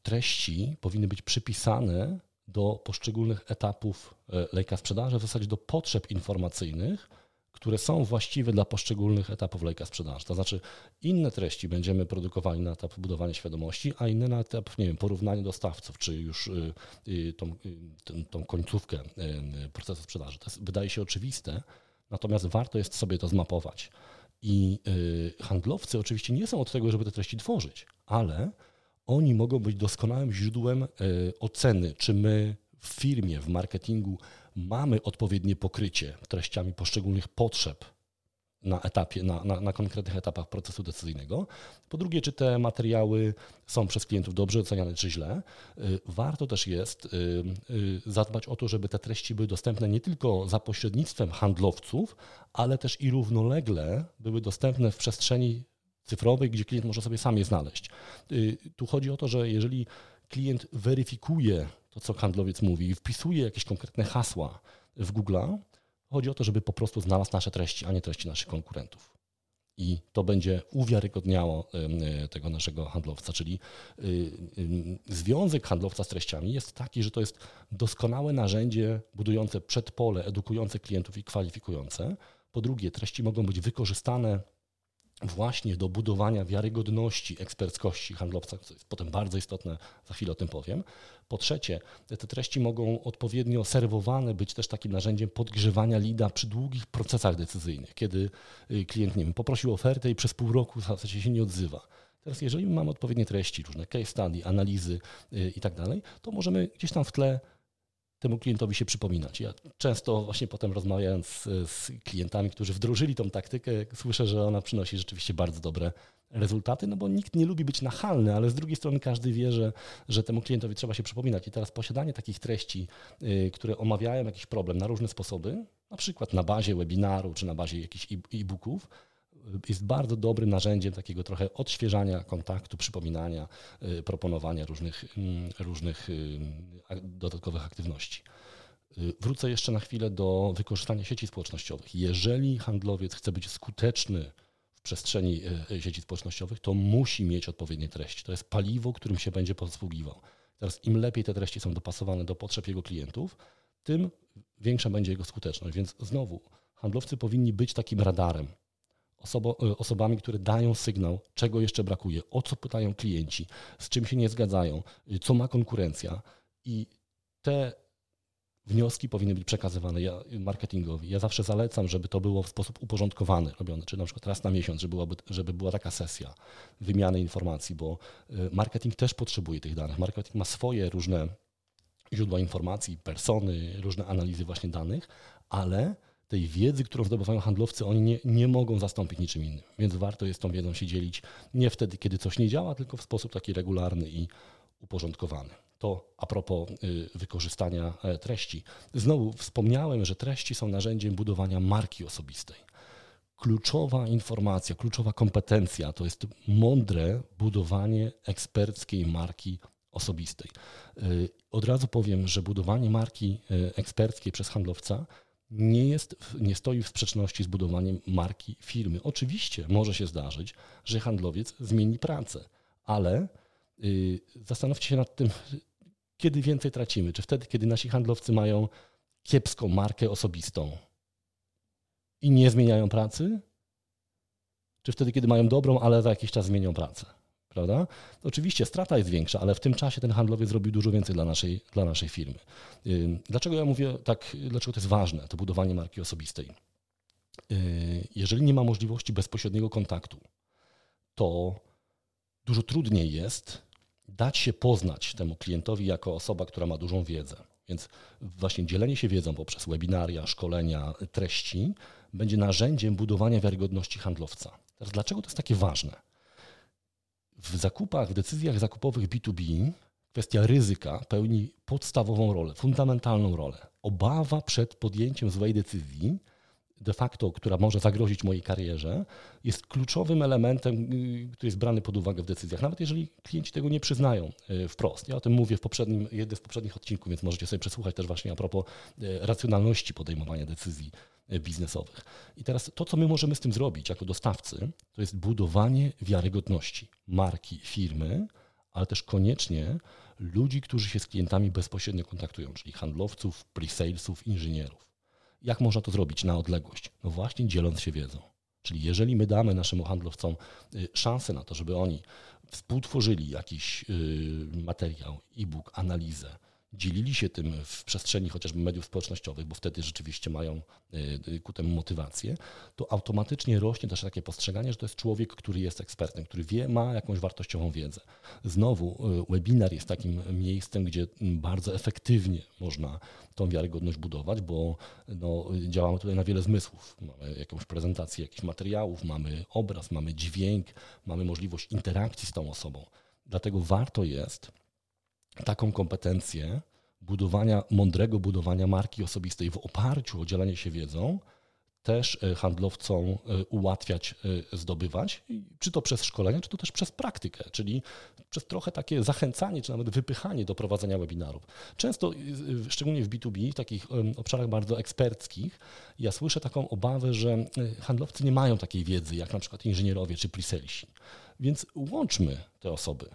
Speaker 1: treści powinny być przypisane do poszczególnych etapów y, lejka sprzedaży, w zasadzie do potrzeb informacyjnych, które są właściwe dla poszczególnych etapów lejka sprzedaży. To znaczy inne treści będziemy produkowali na etap budowania świadomości, a inne na etap, nie wiem, porównania dostawców, czy już y, tą, tą końcówkę procesu sprzedaży. To jest, wydaje się oczywiste, natomiast warto jest sobie to zmapować. I y, handlowcy oczywiście nie są od tego, żeby te treści tworzyć, ale oni mogą być doskonałym źródłem y, oceny, czy my w firmie, w marketingu mamy odpowiednie pokrycie treściami poszczególnych potrzeb na etapie, na, na, na, konkretnych etapach procesu decyzyjnego. Po drugie, czy te materiały są przez klientów dobrze oceniane, czy źle. Y, warto też jest y, y, zadbać o to, żeby te treści były dostępne nie tylko za pośrednictwem handlowców, ale też i równolegle były dostępne w przestrzeni cyfrowej, gdzie klient może sobie sam je znaleźć. Tu chodzi o to, że jeżeli klient weryfikuje to, co handlowiec mówi i wpisuje jakieś konkretne hasła w Google'a, Chodzi o to, żeby po prostu znalazł nasze treści, a nie treści naszych konkurentów. I to będzie uwiarygodniało tego naszego handlowca, czyli y, y, związek handlowca z treściami jest taki, że to jest doskonałe narzędzie budujące przedpole, edukujące klientów i kwalifikujące. Po drugie, treści mogą być wykorzystane właśnie do budowania wiarygodności, eksperckości handlowca, co jest potem bardzo istotne, za chwilę o tym powiem. Po trzecie, te treści mogą odpowiednio serwowane być też takim narzędziem podgrzewania lida przy długich procesach decyzyjnych, kiedy y, klient, nie wiem, poprosił ofertę i przez pół roku w zasadzie się nie odzywa. Teraz, jeżeli mamy odpowiednie treści, różne case study, analizy yy, i tak dalej, to możemy gdzieś tam w tle temu klientowi się przypominać. Ja często właśnie potem rozmawiając z, z, klientami, którzy wdrożyli tą taktykę, słyszę, że ona przynosi rzeczywiście bardzo dobre rezultaty, no bo nikt nie lubi być nachalny, ale z drugiej strony każdy wie, że, że temu klientowi trzeba się przypominać. I teraz posiadanie takich treści, y, które omawiają jakiś problem na różne sposoby, na przykład na bazie webinaru czy na bazie jakichś e-booków, jest bardzo dobrym narzędziem takiego trochę odświeżania kontaktu, przypominania, y, proponowania różnych, mm, różnych y, dodatkowych aktywności. Y, wrócę jeszcze na chwilę do wykorzystania sieci społecznościowych. Jeżeli handlowiec chce być skuteczny w przestrzeni sieci społecznościowych, to musi mieć odpowiednie treści. To jest paliwo, którym się będzie posługiwał. Teraz im lepiej te treści są dopasowane do potrzeb jego klientów, tym większa będzie jego skuteczność. Więc znowu, handlowcy powinni być takim radarem osobo, e, osobami, które dają sygnał, czego jeszcze brakuje, o co pytają klienci, z czym się nie zgadzają, y, co ma konkurencja. I te wnioski powinny być przekazywane marketingowi. Ja zawsze zalecam, żeby to było w sposób uporządkowany robione, czy na przykład raz na miesiąc, żeby, byłaby, żeby była taka sesja wymiany informacji, bo y, marketing też potrzebuje tych danych. Marketing ma swoje różne źródła informacji, persony, różne analizy właśnie danych, ale tej wiedzy, którą zdobywają handlowcy, oni nie, nie mogą zastąpić niczym innym. Więc warto jest tą wiedzą się dzielić nie wtedy, kiedy coś nie działa, tylko w sposób taki regularny i uporządkowany. To a propos y, wykorzystania e, treści. Znowu wspomniałem, że treści są narzędziem budowania marki osobistej. Kluczowa informacja, kluczowa kompetencja to jest mądre budowanie eksperckiej marki osobistej. Y, od razu powiem, że budowanie marki y, eksperckiej przez handlowca nie, jest, nie stoi w sprzeczności z budowaniem marki firmy. Oczywiście może się zdarzyć, że handlowiec zmieni pracę, ale yy, zastanówcie się nad tym, kiedy więcej tracimy. Czy wtedy, kiedy nasi handlowcy mają kiepską markę osobistą i nie zmieniają pracy? Czy wtedy, kiedy mają dobrą, ale za jakiś czas zmienią pracę? Prawda? Oczywiście strata jest większa, ale w tym czasie ten handlowiec zrobił dużo więcej dla naszej, dla naszej firmy. Dlaczego ja mówię tak, dlaczego to jest ważne, to budowanie marki osobistej? Jeżeli nie ma możliwości bezpośredniego kontaktu, to dużo trudniej jest dać się poznać temu klientowi jako osoba, która ma dużą wiedzę. Więc właśnie dzielenie się wiedzą poprzez webinaria, szkolenia, treści będzie narzędziem budowania wiarygodności handlowca. Teraz dlaczego to jest takie ważne? W zakupach, w decyzjach zakupowych B2B kwestia ryzyka pełni podstawową rolę, fundamentalną rolę. Obawa przed podjęciem złej decyzji de facto, która może zagrozić mojej karierze, jest kluczowym elementem, y, który jest brany pod uwagę w decyzjach, nawet jeżeli klienci tego nie przyznają y, wprost. Ja o tym mówię w poprzednim, jednym z poprzednich odcinków, więc możecie sobie przesłuchać też właśnie a propos y, racjonalności podejmowania decyzji biznesowych. I teraz to, co my możemy z tym zrobić jako dostawcy, to jest budowanie wiarygodności marki, firmy, ale też koniecznie ludzi, którzy się z klientami bezpośrednio kontaktują, czyli handlowców, pre-salesów, inżynierów. Jak można to zrobić na odległość? No właśnie dzieląc się wiedzą. Czyli jeżeli my damy naszym handlowcom y, szansę na to, żeby oni współtworzyli jakiś y, materiał, e-book, analizę, dzielili się tym w przestrzeni chociażby mediów społecznościowych, bo wtedy rzeczywiście mają y, ku temu motywację, to automatycznie rośnie też takie postrzeganie, że to jest człowiek, który jest ekspertem, który wie, ma jakąś wartościową wiedzę. Znowu webinar jest takim miejscem, gdzie bardzo efektywnie można tą wiarygodność budować, bo no, działamy tutaj na wiele zmysłów. Mamy jakąś prezentację jakichś materiałów, mamy obraz, mamy dźwięk, mamy możliwość interakcji z tą osobą. Dlatego warto jest taką kompetencję budowania, mądrego budowania marki osobistej w oparciu o dzielenie się wiedzą, też e, handlowcom e, ułatwiać e, zdobywać, czy to przez szkolenie, czy to też przez praktykę, czyli przez trochę takie zachęcanie, czy nawet wypychanie do prowadzenia webinarów. Często, szczególnie w B2B, w takich obszarach bardzo eksperckich, ja słyszę taką obawę, że handlowcy nie mają takiej wiedzy, jak na przykład inżynierowie czy preselsi. Więc łączmy te osoby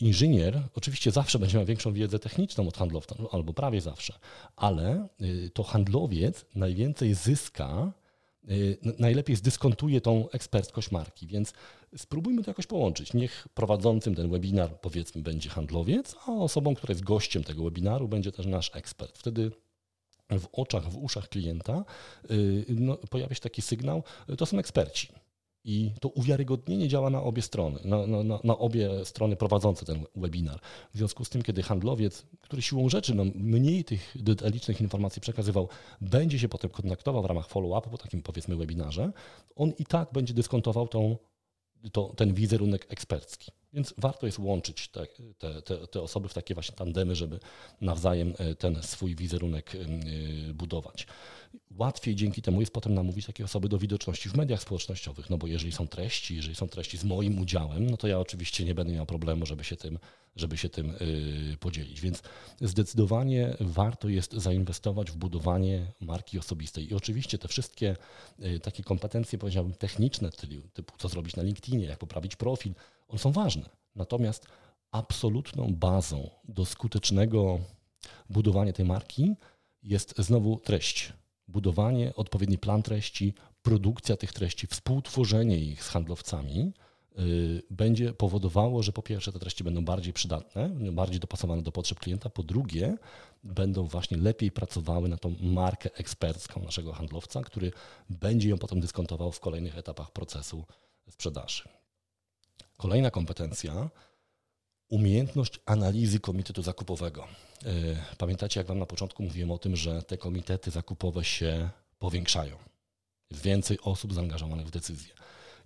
Speaker 1: inżynier oczywiście zawsze będzie miał większą wiedzę techniczną od handlowca, no, albo prawie zawsze, ale y, to handlowiec najwięcej zyska, najlepiej zdyskontuje tą eksperckość marki, więc spróbujmy to jakoś połączyć. Niech prowadzącym ten webinar powiedzmy będzie handlowiec, a osobą, która jest gościem tego webinaru będzie też nasz ekspert. Wtedy w oczach, w uszach klienta no, pojawia się taki sygnał, to są eksperci i to uwiarygodnienie działa na obie strony, na, na, na, obie strony prowadzące ten webinar. W związku z tym, kiedy handlowiec, który siłą rzeczy no, mniej tych detalicznych informacji przekazywał, będzie się potem kontaktował w ramach follow-upu po takim powiedzmy webinarze, on i tak będzie dyskontował tą, to, ten wizerunek ekspercki. Więc warto jest łączyć te, te, te, te, osoby w takie właśnie tandemy, żeby nawzajem e, ten swój wizerunek e, budować. Łatwiej dzięki temu jest potem namówić takie osoby do widoczności w mediach społecznościowych, no bo jeżeli są treści, jeżeli są treści z moim udziałem, no to ja oczywiście nie będę miał problemu, żeby się tym, żeby się tym y, podzielić. Więc zdecydowanie warto jest zainwestować w budowanie marki osobistej. I oczywiście te wszystkie takie kompetencje, powiedziałbym, techniczne, typu co zrobić na LinkedInie, jak poprawić profil, one są ważne. Natomiast absolutną bazą do skutecznego budowania tej marki jest znowu treść budowanie, odpowiedni plan treści, produkcja tych treści, współtworzenie ich z handlowcami y, będzie powodowało, że po pierwsze te treści będą bardziej przydatne, bardziej dopasowane do potrzeb klienta, po drugie będą właśnie lepiej pracowały na tą markę ekspercką naszego handlowca, który będzie ją potem dyskontował w kolejnych etapach procesu sprzedaży. Kolejna kompetencja umiejętność analizy komitetu zakupowego. E, pamiętacie, jak Wam na początku mówiłem o tym, że te komitety zakupowe się powiększają. Jest więcej osób zaangażowanych w decyzje.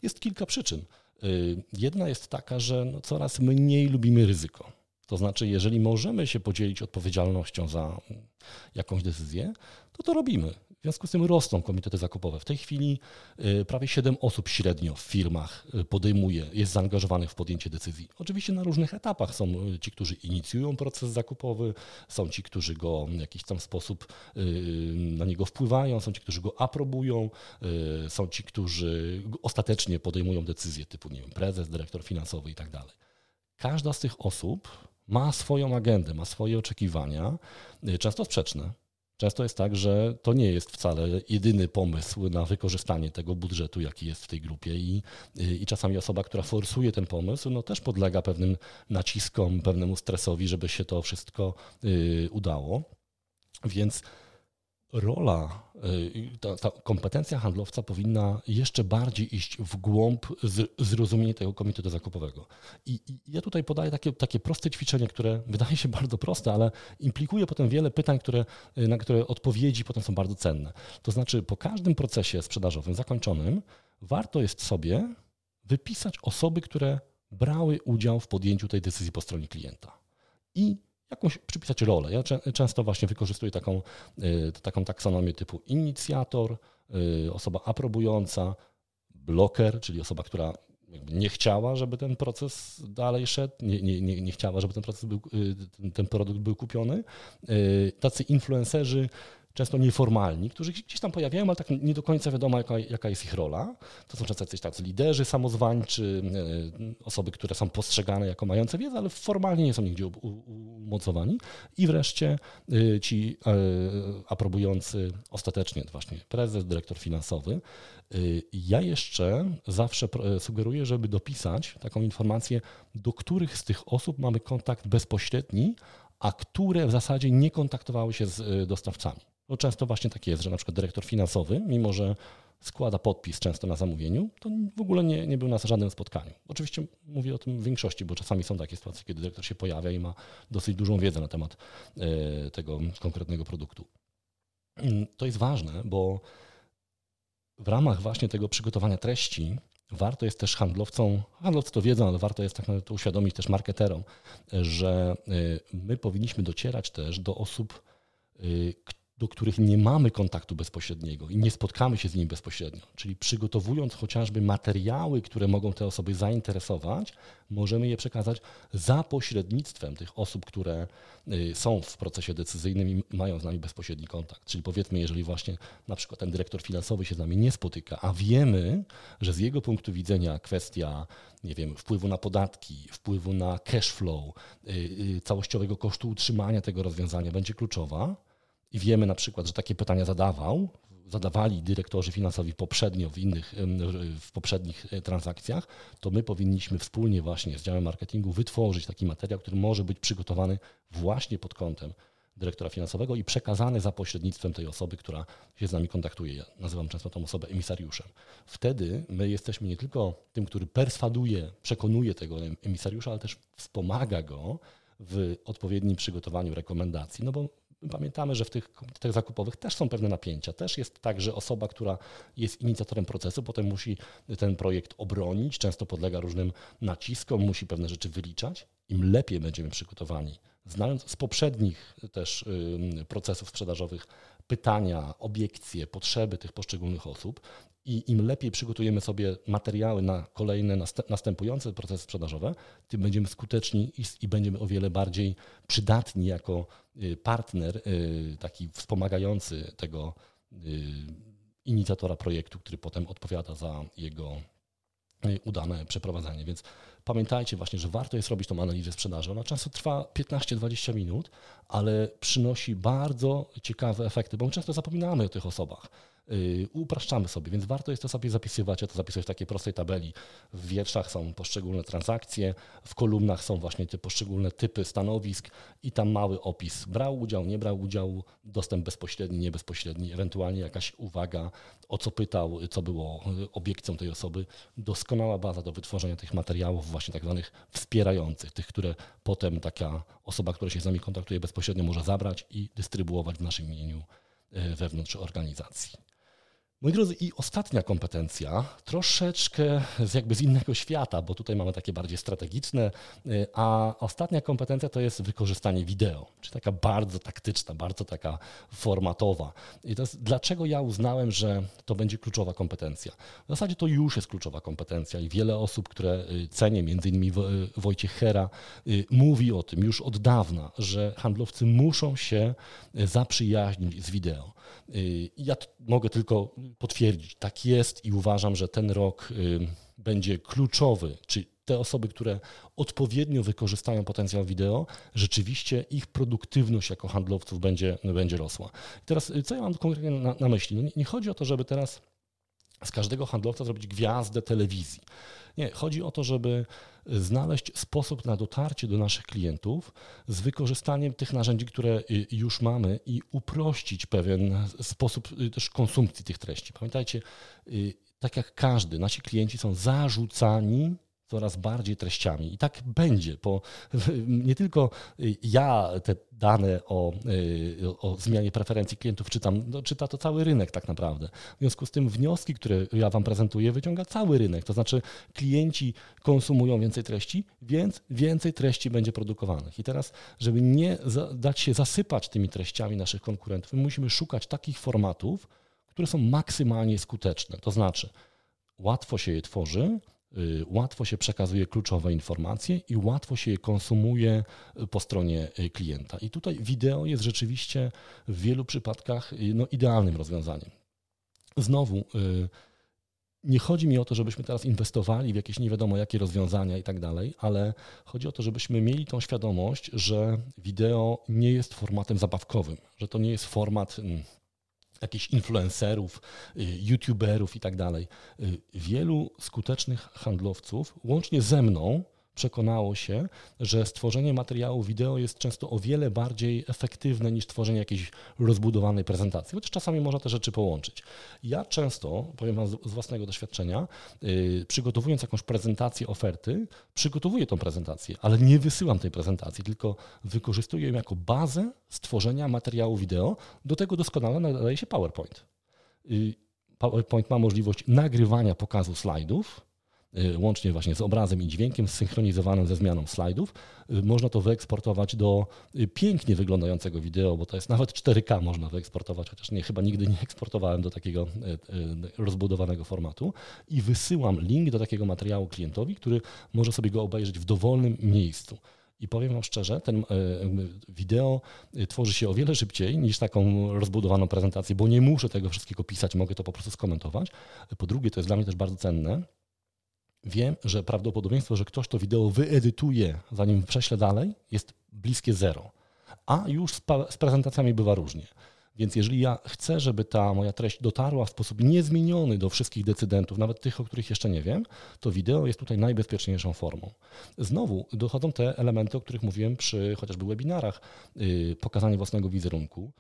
Speaker 1: Jest kilka przyczyn. E, jedna jest taka, że no coraz mniej lubimy ryzyko. To znaczy, jeżeli możemy się podzielić odpowiedzialnością za jakąś decyzję, to to robimy. Związku z tym rosną komitety zakupowe. W tej chwili y, prawie 7 osób średnio w firmach y, podejmuje, jest zaangażowanych w podjęcie decyzji. Oczywiście na różnych etapach są y, ci, którzy inicjują proces zakupowy, są ci, którzy go w jakiś tam sposób na niego wpływają, są ci, którzy go aprobują, są ci, którzy ostatecznie podejmują decyzje typu, nie wiem, prezes, dyrektor finansowy i tak dalej. Każda z tych osób ma swoją agendę, ma swoje oczekiwania, często sprzeczne Często jest tak, że to nie jest wcale jedyny pomysł na wykorzystanie tego budżetu, jaki jest w tej grupie i, i czasami osoba, która forsuje ten pomysł, no też podlega pewnym naciskom, pewnemu stresowi, żeby się to wszystko y, udało. Więc rola, y, ta, ta, kompetencja handlowca powinna jeszcze bardziej iść w głąb zrozumienia tego komitetu zakupowego. I, I, ja tutaj podaję takie, takie proste ćwiczenie, które wydaje się bardzo proste, ale implikuje potem wiele pytań, które, y, na które odpowiedzi potem są bardzo cenne. To znaczy, po każdym procesie sprzedażowym zakończonym, warto jest sobie wypisać osoby, które brały udział w podjęciu tej decyzji po stronie klienta. I jakąś przypisać rolę. Ja często właśnie wykorzystuję taką, y, taką taksonomię typu inicjator, y, osoba aprobująca, bloker, czyli osoba, która nie chciała, żeby ten proces dalej szedł, nie, nie, nie, nie chciała, żeby ten proces był, y, ten produkt był kupiony. Tacy influencerzy, często nieformalni, którzy gdzieś tam pojawiają, ale tak nie do końca wiadomo, jaka, jaka jest ich rola. To są często jacyś tacy liderzy samozwańczy, e, osoby, które są postrzegane jako mające wiedzę, ale formalnie nie są nigdzie umocowani. I wreszcie e, ci e, aprobujący ostatecznie właśnie prezes, dyrektor finansowy. Ja jeszcze zawsze sugeruję, żeby dopisać taką informację, do których z tych osób mamy kontakt bezpośredni, a które w zasadzie nie kontaktowały się z dostawcami. Bo często właśnie tak jest, że na przykład dyrektor finansowy, mimo że składa podpis często na zamówieniu, to w ogóle nie, nie był na żadnym spotkaniu. Oczywiście mówię o tym w większości, bo czasami są takie sytuacje, kiedy dyrektor się pojawia i ma dosyć dużą wiedzę na temat e, tego konkretnego produktu. Mm, to jest ważne, bo w ramach właśnie tego przygotowania treści warto jest też handlowcom, handlowcy to wiedzą, ale warto jest tak naprawdę uświadomić też marketerom, że e, my powinniśmy docierać też do osób, które do których nie mamy kontaktu bezpośredniego i nie spotkamy się z nimi bezpośrednio. Czyli przygotowując chociażby materiały, które mogą te osoby zainteresować, możemy je przekazać za pośrednictwem tych osób, które y, są w procesie decyzyjnym i mają z nami bezpośredni kontakt. Czyli powiedzmy, jeżeli właśnie na przykład ten dyrektor finansowy się z nami nie spotyka, a wiemy, że z jego punktu widzenia kwestia nie wiem, wpływu na podatki, wpływu na cash flow, y, y, całościowego kosztu utrzymania tego rozwiązania będzie kluczowa, i wiemy na przykład, że takie pytania zadawał, zadawali dyrektorzy finansowi poprzednio w innych, w poprzednich e, transakcjach, to my powinniśmy wspólnie właśnie z działem marketingu wytworzyć taki materiał, który może być przygotowany właśnie pod kątem dyrektora finansowego i przekazany za pośrednictwem tej osoby, która się z nami kontaktuje. Ja nazywam często tą osobę emisariuszem. Wtedy my jesteśmy nie tylko tym, który perswaduje, przekonuje tego emisariusza, ale też wspomaga go w odpowiednim przygotowaniu rekomendacji, no bo pamiętamy, że w tych komitetach zakupowych też są pewne napięcia. Też jest tak, że osoba, która jest inicjatorem procesu, potem musi ten projekt obronić, często podlega różnym naciskom, musi pewne rzeczy wyliczać. Im lepiej będziemy przygotowani, znając z poprzednich też procesów sprzedażowych pytania, obiekcje, potrzeby tych poszczególnych osób, i im lepiej przygotujemy sobie materiały na kolejne następujące procesy sprzedażowe, tym będziemy skuteczni i, będziemy o wiele bardziej przydatni jako y, partner y, taki wspomagający tego y, inicjatora projektu, który potem odpowiada za jego udane przeprowadzenie. Więc pamiętajcie właśnie, że warto jest robić tą analizę sprzedaży. Ona często trwa 15-20 minut, ale przynosi bardzo ciekawe efekty, bo my często zapominamy o tych osobach. Y, upraszczamy sobie, więc warto jest to sobie zapisywać. Ja to zapisuję w takiej prostej tabeli. W wierszach są poszczególne transakcje, w kolumnach są właśnie te poszczególne typy stanowisk i tam mały opis. Brał udział, nie brał udziału, dostęp bezpośredni, niebezpośredni, ewentualnie jakaś uwaga, o co pytał, co było obiekcją tej osoby. Doskonała baza do wytworzenia tych materiałów właśnie tak zwanych wspierających, tych, które potem taka osoba, która się z nami kontaktuje bezpośrednio może zabrać i dystrybuować w naszym imieniu y, wewnątrz organizacji. Moi drodzy, i ostatnia kompetencja, troszeczkę z jakby z innego świata, bo tutaj mamy takie bardziej strategiczne, y, a ostatnia kompetencja to jest wykorzystanie wideo, czyli taka bardzo taktyczna, bardzo taka formatowa. I to jest, dlaczego ja uznałem, że to będzie kluczowa kompetencja? W zasadzie to już jest kluczowa kompetencja i wiele osób, które y, cenię, między innymi y, Wojciech Hera, mówi o tym już od dawna, że handlowcy muszą się zaprzyjaźnić z wideo. Ja mogę tylko potwierdzić, tak jest i uważam, że ten rok będzie kluczowy, czy te osoby, które odpowiednio wykorzystają potencjał wideo, rzeczywiście ich produktywność jako handlowców będzie, będzie rosła. I teraz, co ja mam konkretnie na, na myśli? No nie, nie chodzi o to, żeby teraz z każdego handlowca zrobić gwiazdę telewizji. Nie, chodzi o to, żeby znaleźć sposób na dotarcie do naszych klientów z wykorzystaniem tych narzędzi, które już mamy i uprościć pewien sposób też konsumpcji tych treści. Pamiętajcie, tak jak każdy, nasi klienci są zarzucani coraz bardziej treściami. I tak będzie, bo nie tylko ja te dane o, o zmianie preferencji klientów czytam, no, czyta to cały rynek tak naprawdę. W związku z tym wnioski, które ja Wam prezentuję, wyciąga cały rynek. To znaczy klienci konsumują więcej treści, więc więcej treści będzie produkowanych. I teraz, żeby nie dać się zasypać tymi treściami naszych konkurentów, my musimy szukać takich formatów, które są maksymalnie skuteczne. To znaczy, łatwo się je tworzy, y, łatwo się przekazuje kluczowe informacje i łatwo się je konsumuje y, po stronie y, klienta. I tutaj wideo jest rzeczywiście w wielu przypadkach no, idealnym rozwiązaniem. Znowu, nie chodzi mi o to, żebyśmy teraz inwestowali w jakieś nie wiadomo jakie rozwiązania i tak dalej, ale chodzi o to, żebyśmy mieli tą świadomość, że wideo nie jest formatem zabawkowym, że to nie jest format mm, jakichś influencerów, y, youtuberów i tak dalej. Y, wielu skutecznych handlowców, łącznie ze mną, przekonało się, że stworzenie materiału wideo jest często o wiele bardziej efektywne niż tworzenie jakiejś rozbudowanej prezentacji, chociaż czasami można te rzeczy połączyć. Ja często, powiem Wam z własnego doświadczenia, yy, przygotowując jakąś prezentację oferty, przygotowuję tą prezentację, ale nie wysyłam tej prezentacji, tylko wykorzystuję ją jako bazę stworzenia materiału wideo. Do tego doskonale nadaje się PowerPoint. Yy, PowerPoint ma możliwość nagrywania pokazu slajdów, łącznie właśnie z obrazem i dźwiękiem zsynchronizowanym ze zmianą slajdów. Y, można to wyeksportować do y, pięknie wyglądającego wideo, bo to jest nawet 4K można wyeksportować, chociaż nie, chyba nigdy nie eksportowałem do takiego rozbudowanego formatu i wysyłam link do takiego materiału klientowi, który może sobie go obejrzeć w dowolnym miejscu. I powiem Wam szczerze, ten wideo tworzy się o wiele szybciej niż taką rozbudowaną prezentację, bo nie muszę tego wszystkiego pisać, mogę to po prostu skomentować. Po drugie, to jest dla mnie też bardzo cenne, wiem, że prawdopodobieństwo, że ktoś to wideo wyedytuje, zanim prześle dalej, jest bliskie zero. A już z, z prezentacjami bywa różnie. Więc jeżeli ja chcę, żeby ta moja treść dotarła w sposób niezmieniony do wszystkich decydentów, nawet tych, o których jeszcze nie wiem, to wideo jest tutaj najbezpieczniejszą formą. Znowu dochodzą te elementy, o których mówiłem przy chociażby webinarach, yy, pokazanie własnego wizerunku,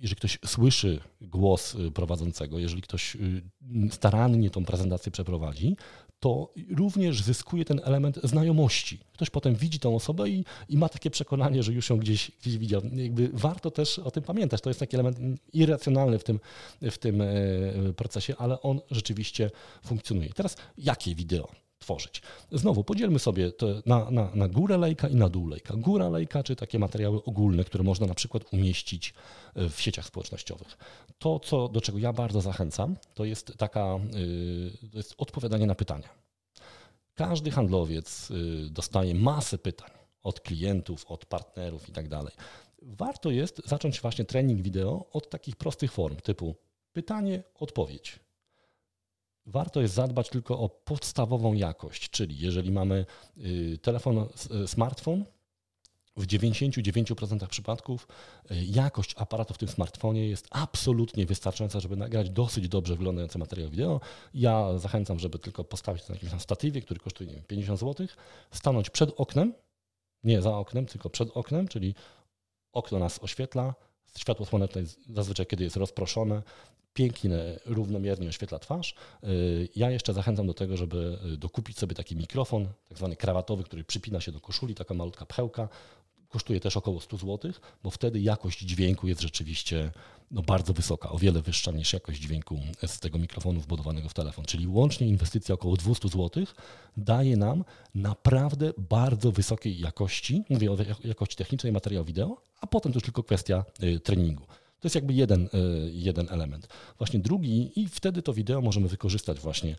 Speaker 1: jeżeli ktoś słyszy głos y, prowadzącego, jeżeli ktoś y, starannie tą prezentację przeprowadzi, to również zyskuje ten element znajomości. Ktoś potem widzi tą osobę i, i ma takie przekonanie, że już ją gdzieś, gdzieś widział. Jakby warto też o tym pamiętać. To jest taki element irracjonalny w tym, w tym procesie, ale on rzeczywiście funkcjonuje. Teraz jakie wideo? Tworzyć. Znowu podzielmy sobie na, na, na górę lejka i na dół lejka. Góra lejka, czy takie materiały ogólne, które można na przykład umieścić e, w sieciach społecznościowych. To, co, do czego ja bardzo zachęcam, to jest taka, to jest odpowiadanie na pytania. Każdy handlowiec y, dostaje masę pytań od klientów, od partnerów i tak dalej. Warto jest zacząć właśnie trening wideo od takich prostych form typu pytanie, odpowiedź Warto jest zadbać tylko o podstawową jakość, czyli jeżeli mamy y, telefon, y, smartfon, w 99% przypadków y, jakość aparatu w tym smartfonie jest absolutnie wystarczająca, żeby nagrać dosyć dobrze wyglądający materiał wideo. Ja zachęcam, żeby tylko postawić to na jakimś statywie, który kosztuje wiem, 50 zł, stanąć przed oknem, nie za oknem, tylko przed oknem, czyli okno nas oświetla, światło słoneczne jest zazwyczaj, kiedy jest rozproszone, pięknie, równomiernie oświetla twarz. Y, ja jeszcze zachęcam do tego, żeby y, dokupić sobie taki mikrofon, tak zwany krawatowy, który przypina się do koszuli, taka malutka pchełka. Kosztuje też około 100 zł, bo wtedy jakość dźwięku jest rzeczywiście no, bardzo wysoka, o wiele wyższa niż jakość dźwięku z tego mikrofonu wbudowanego w telefon. Czyli łącznie inwestycja około 200 zł daje nam naprawdę bardzo wysokiej jakości, mówię o jakości technicznej materiału wideo, a potem to już tylko kwestia y, treningu. To jest jakby jeden, e, jeden element. Właśnie drugi, i wtedy to wideo możemy wykorzystać właśnie e,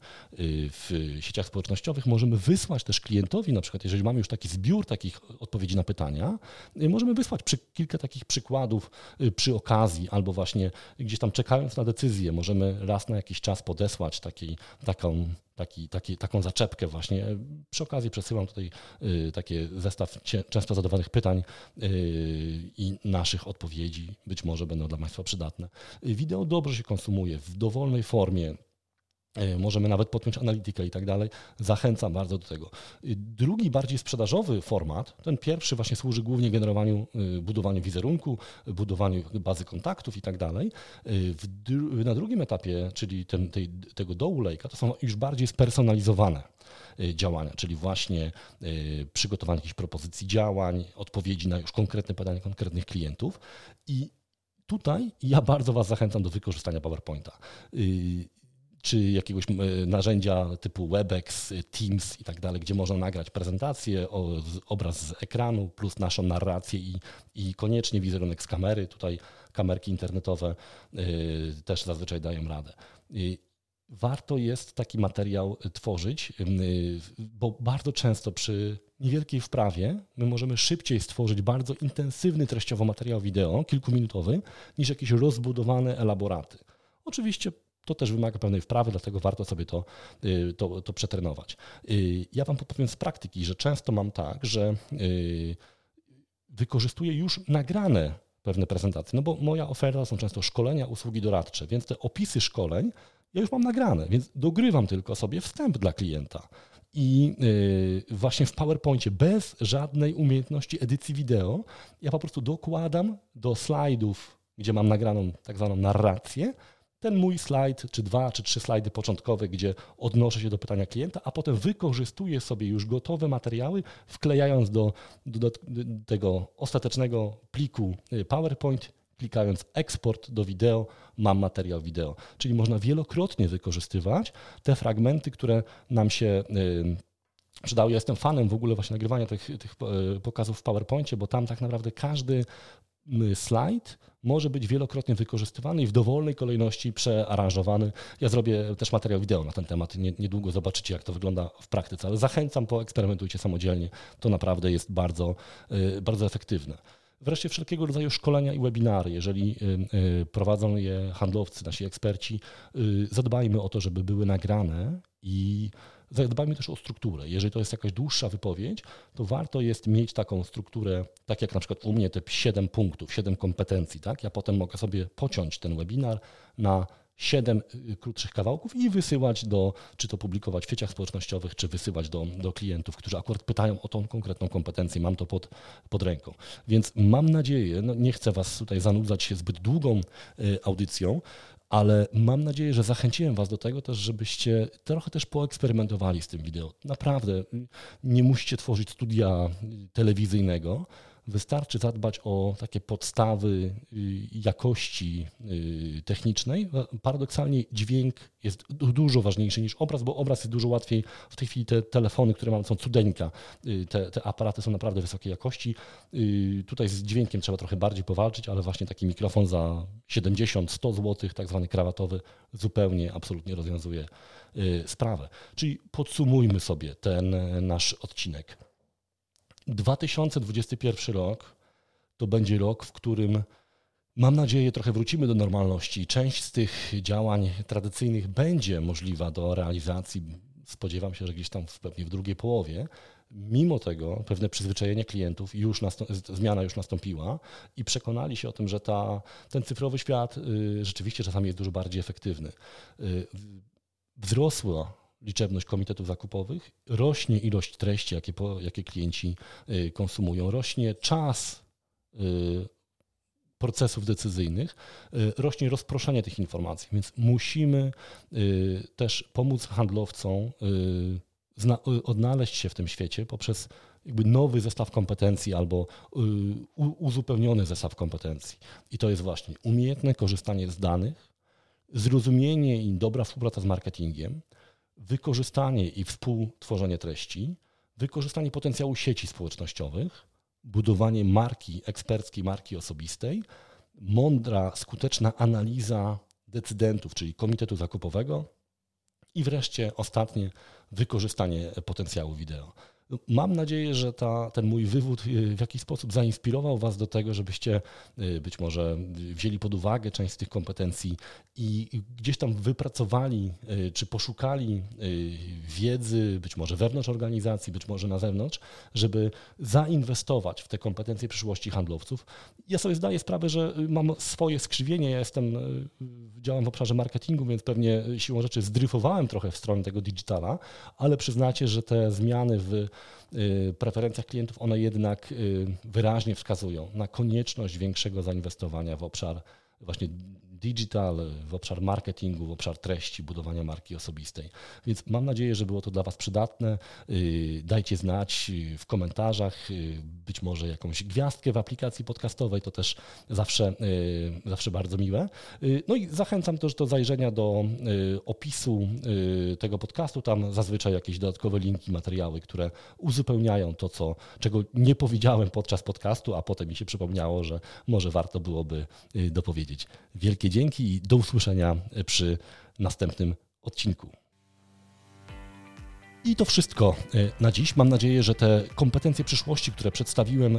Speaker 1: w sieciach społecznościowych. Możemy wysłać też klientowi, na przykład, jeżeli mamy już taki zbiór takich odpowiedzi na pytania, e, możemy wysłać przy, kilka takich przykładów przy okazji, albo właśnie gdzieś tam czekając na decyzję, możemy raz na jakiś czas podesłać taki, taką taki, taki, taką zaczepkę właśnie. Przy okazji przesyłam tutaj y, taki zestaw często zadawanych pytań y, i naszych odpowiedzi. Być może będą dla Państwa przydatne. Wideo dobrze się konsumuje w dowolnej formie możemy nawet podpiąć analitykę i tak dalej. Zachęcam bardzo do tego. Drugi, bardziej sprzedażowy format, ten pierwszy właśnie służy głównie generowaniu, budowaniu wizerunku, budowaniu bazy kontaktów i tak dalej. Na drugim etapie, czyli ten, tej, tego dołu lejka, to są już bardziej spersonalizowane działania, czyli właśnie przygotowanie jakichś propozycji działań, odpowiedzi na już konkretne pytania konkretnych klientów i tutaj ja bardzo Was zachęcam do wykorzystania PowerPointa czy jakiegoś narzędzia typu WebEx, Teams i tak dalej, gdzie można nagrać prezentację, obraz z ekranu plus naszą narrację i, i koniecznie wizerunek z kamery. Tutaj kamerki internetowe y, też zazwyczaj dają radę. Y, warto jest taki materiał tworzyć, bo bardzo często przy niewielkiej wprawie my możemy szybciej stworzyć bardzo intensywny treściowo materiał wideo, kilkuminutowy, niż jakieś rozbudowane elaboraty. Oczywiście to też wymaga pewnej wprawy, dlatego warto sobie to, y, to, to przetrenować. Y, ja Wam powiem z praktyki, że często mam tak, że y, wykorzystuję już nagrane pewne prezentacje, no bo moja oferta są często szkolenia, usługi doradcze, więc te opisy szkoleń ja już mam nagrane, więc dogrywam tylko sobie wstęp dla klienta. I właśnie w PowerPoincie bez żadnej umiejętności edycji wideo, ja po prostu dokładam do slajdów, gdzie mam nagraną tak zwaną narrację, ten mój slajd, czy dwa, czy trzy slajdy początkowe, gdzie odnoszę się do pytania klienta, a potem wykorzystuję sobie już gotowe materiały, wklejając do, do, do tego ostatecznego pliku y, PowerPoint, klikając eksport do wideo, mam materiał wideo. Czyli można wielokrotnie wykorzystywać te fragmenty, które nam się yy, przydały. Ja jestem fanem w ogóle właśnie nagrywania tych, tych y, pokazów w PowerPoincie, bo tam tak naprawdę każdy slajd może być wielokrotnie wykorzystywany i w dowolnej kolejności przearanżowany. Ja zrobię też materiał wideo na ten temat. Niedługo zobaczycie, jak to wygląda w praktyce, ale zachęcam, poeksperymentujcie samodzielnie. To naprawdę jest bardzo, y, bardzo efektywne. Wreszcie wszelkiego rodzaju szkolenia i webinary. Jeżeli y, y, prowadzą je handlowcy, nasi eksperci, zadbajmy o to, żeby były nagrane i Zadbajmy też o strukturę. Jeżeli to jest jakaś dłuższa wypowiedź, to warto jest mieć taką strukturę, tak jak na przykład u mnie te 7 punktów, 7 kompetencji. Tak? Ja potem mogę sobie pociąć ten webinar na 7 y, krótszych kawałków i wysyłać do, czy to publikować w sieciach społecznościowych, czy wysyłać do, do klientów, którzy akurat pytają o tą konkretną kompetencję. Mam to pod, pod ręką. Więc mam nadzieję, no nie chcę Was tutaj zanudzać się zbyt długą y, audycją, ale mam nadzieję, że zachęciłem Was do tego też, żebyście trochę też poeksperymentowali z tym wideo. Naprawdę nie musicie tworzyć studia telewizyjnego, Wystarczy zadbać o takie podstawy y, jakości y, technicznej. Paradoksalnie dźwięk jest dużo ważniejszy niż obraz, bo obraz jest dużo łatwiej. W tej chwili te telefony, które mam, są cudeńka. Y, te, te aparaty są naprawdę wysokiej jakości. Tutaj z dźwiękiem trzeba trochę bardziej powalczyć, ale właśnie taki mikrofon za 70-100 zł, tak zwany krawatowy, zupełnie, absolutnie rozwiązuje sprawę. Czyli podsumujmy sobie ten nasz odcinek. 2021 rok to będzie rok, w którym mam nadzieję trochę wrócimy do normalności. Część z tych działań tradycyjnych będzie możliwa do realizacji. Spodziewam się, że gdzieś tam w, pewnie w drugiej połowie. Mimo tego pewne przyzwyczajenie klientów już zmiana już nastąpiła i przekonali się o tym, że ta, ten cyfrowy świat y, rzeczywiście czasami jest dużo bardziej efektywny. Y, wzrosła liczebność komitetów zakupowych, rośnie ilość treści, jakie, jakie klienci y, konsumują, rośnie czas y, procesów decyzyjnych, y, rośnie rozproszenie tych informacji, więc musimy też pomóc handlowcom odnaleźć się w tym świecie poprzez jakby nowy zestaw kompetencji albo uzupełniony zestaw kompetencji. I to jest właśnie umiejętne korzystanie z danych, zrozumienie i dobra współpraca z marketingiem, wykorzystanie i współtworzenie treści, wykorzystanie potencjału sieci społecznościowych, budowanie marki eksperckiej, marki osobistej, mądra, skuteczna analiza decydentów, czyli komitetu zakupowego i wreszcie ostatnie wykorzystanie potencjału wideo. Mam nadzieję, że ta, ten mój wywód w jakiś sposób zainspirował Was do tego, żebyście być może wzięli pod uwagę część z tych kompetencji i gdzieś tam wypracowali czy poszukali wiedzy, być może wewnątrz organizacji, być może na zewnątrz, żeby zainwestować w te kompetencje przyszłości handlowców. Ja sobie zdaję sprawę, że mam swoje skrzywienie. Ja jestem, działam w obszarze marketingu, więc pewnie siłą rzeczy zdryfowałem trochę w stronę tego digitala, ale przyznacie, że te zmiany w y, preferencjach klientów, one jednak y, wyraźnie wskazują na konieczność większego zainwestowania w obszar właśnie digital, w obszar marketingu, w obszar treści, budowania marki osobistej. Więc mam nadzieję, że było to dla Was przydatne. Y, dajcie znać y, w komentarzach, y, być może jakąś gwiazdkę w aplikacji podcastowej, to też zawsze, zawsze bardzo miłe. No i zachęcam też do zajrzenia do opisu tego podcastu. Tam zazwyczaj jakieś dodatkowe linki, materiały, które uzupełniają to, co, czego nie powiedziałem podczas podcastu, a potem mi się przypomniało, że może warto byłoby dopowiedzieć. Wielkie i do usłyszenia przy następnym odcinku. I to wszystko e, na dziś. Mam nadzieję, że te kompetencje przyszłości, które przedstawiłem,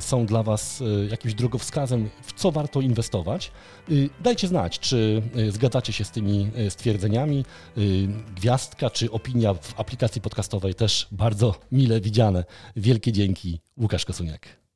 Speaker 1: są dla Was e, jakimś drogowskazem, w co warto inwestować. E, dajcie znać, czy zgadzacie się z tymi stwierdzeniami. Gwiazdka czy opinia w aplikacji podcastowej też bardzo mile widziane. Wielkie dzięki. Łukasz Kosuniak.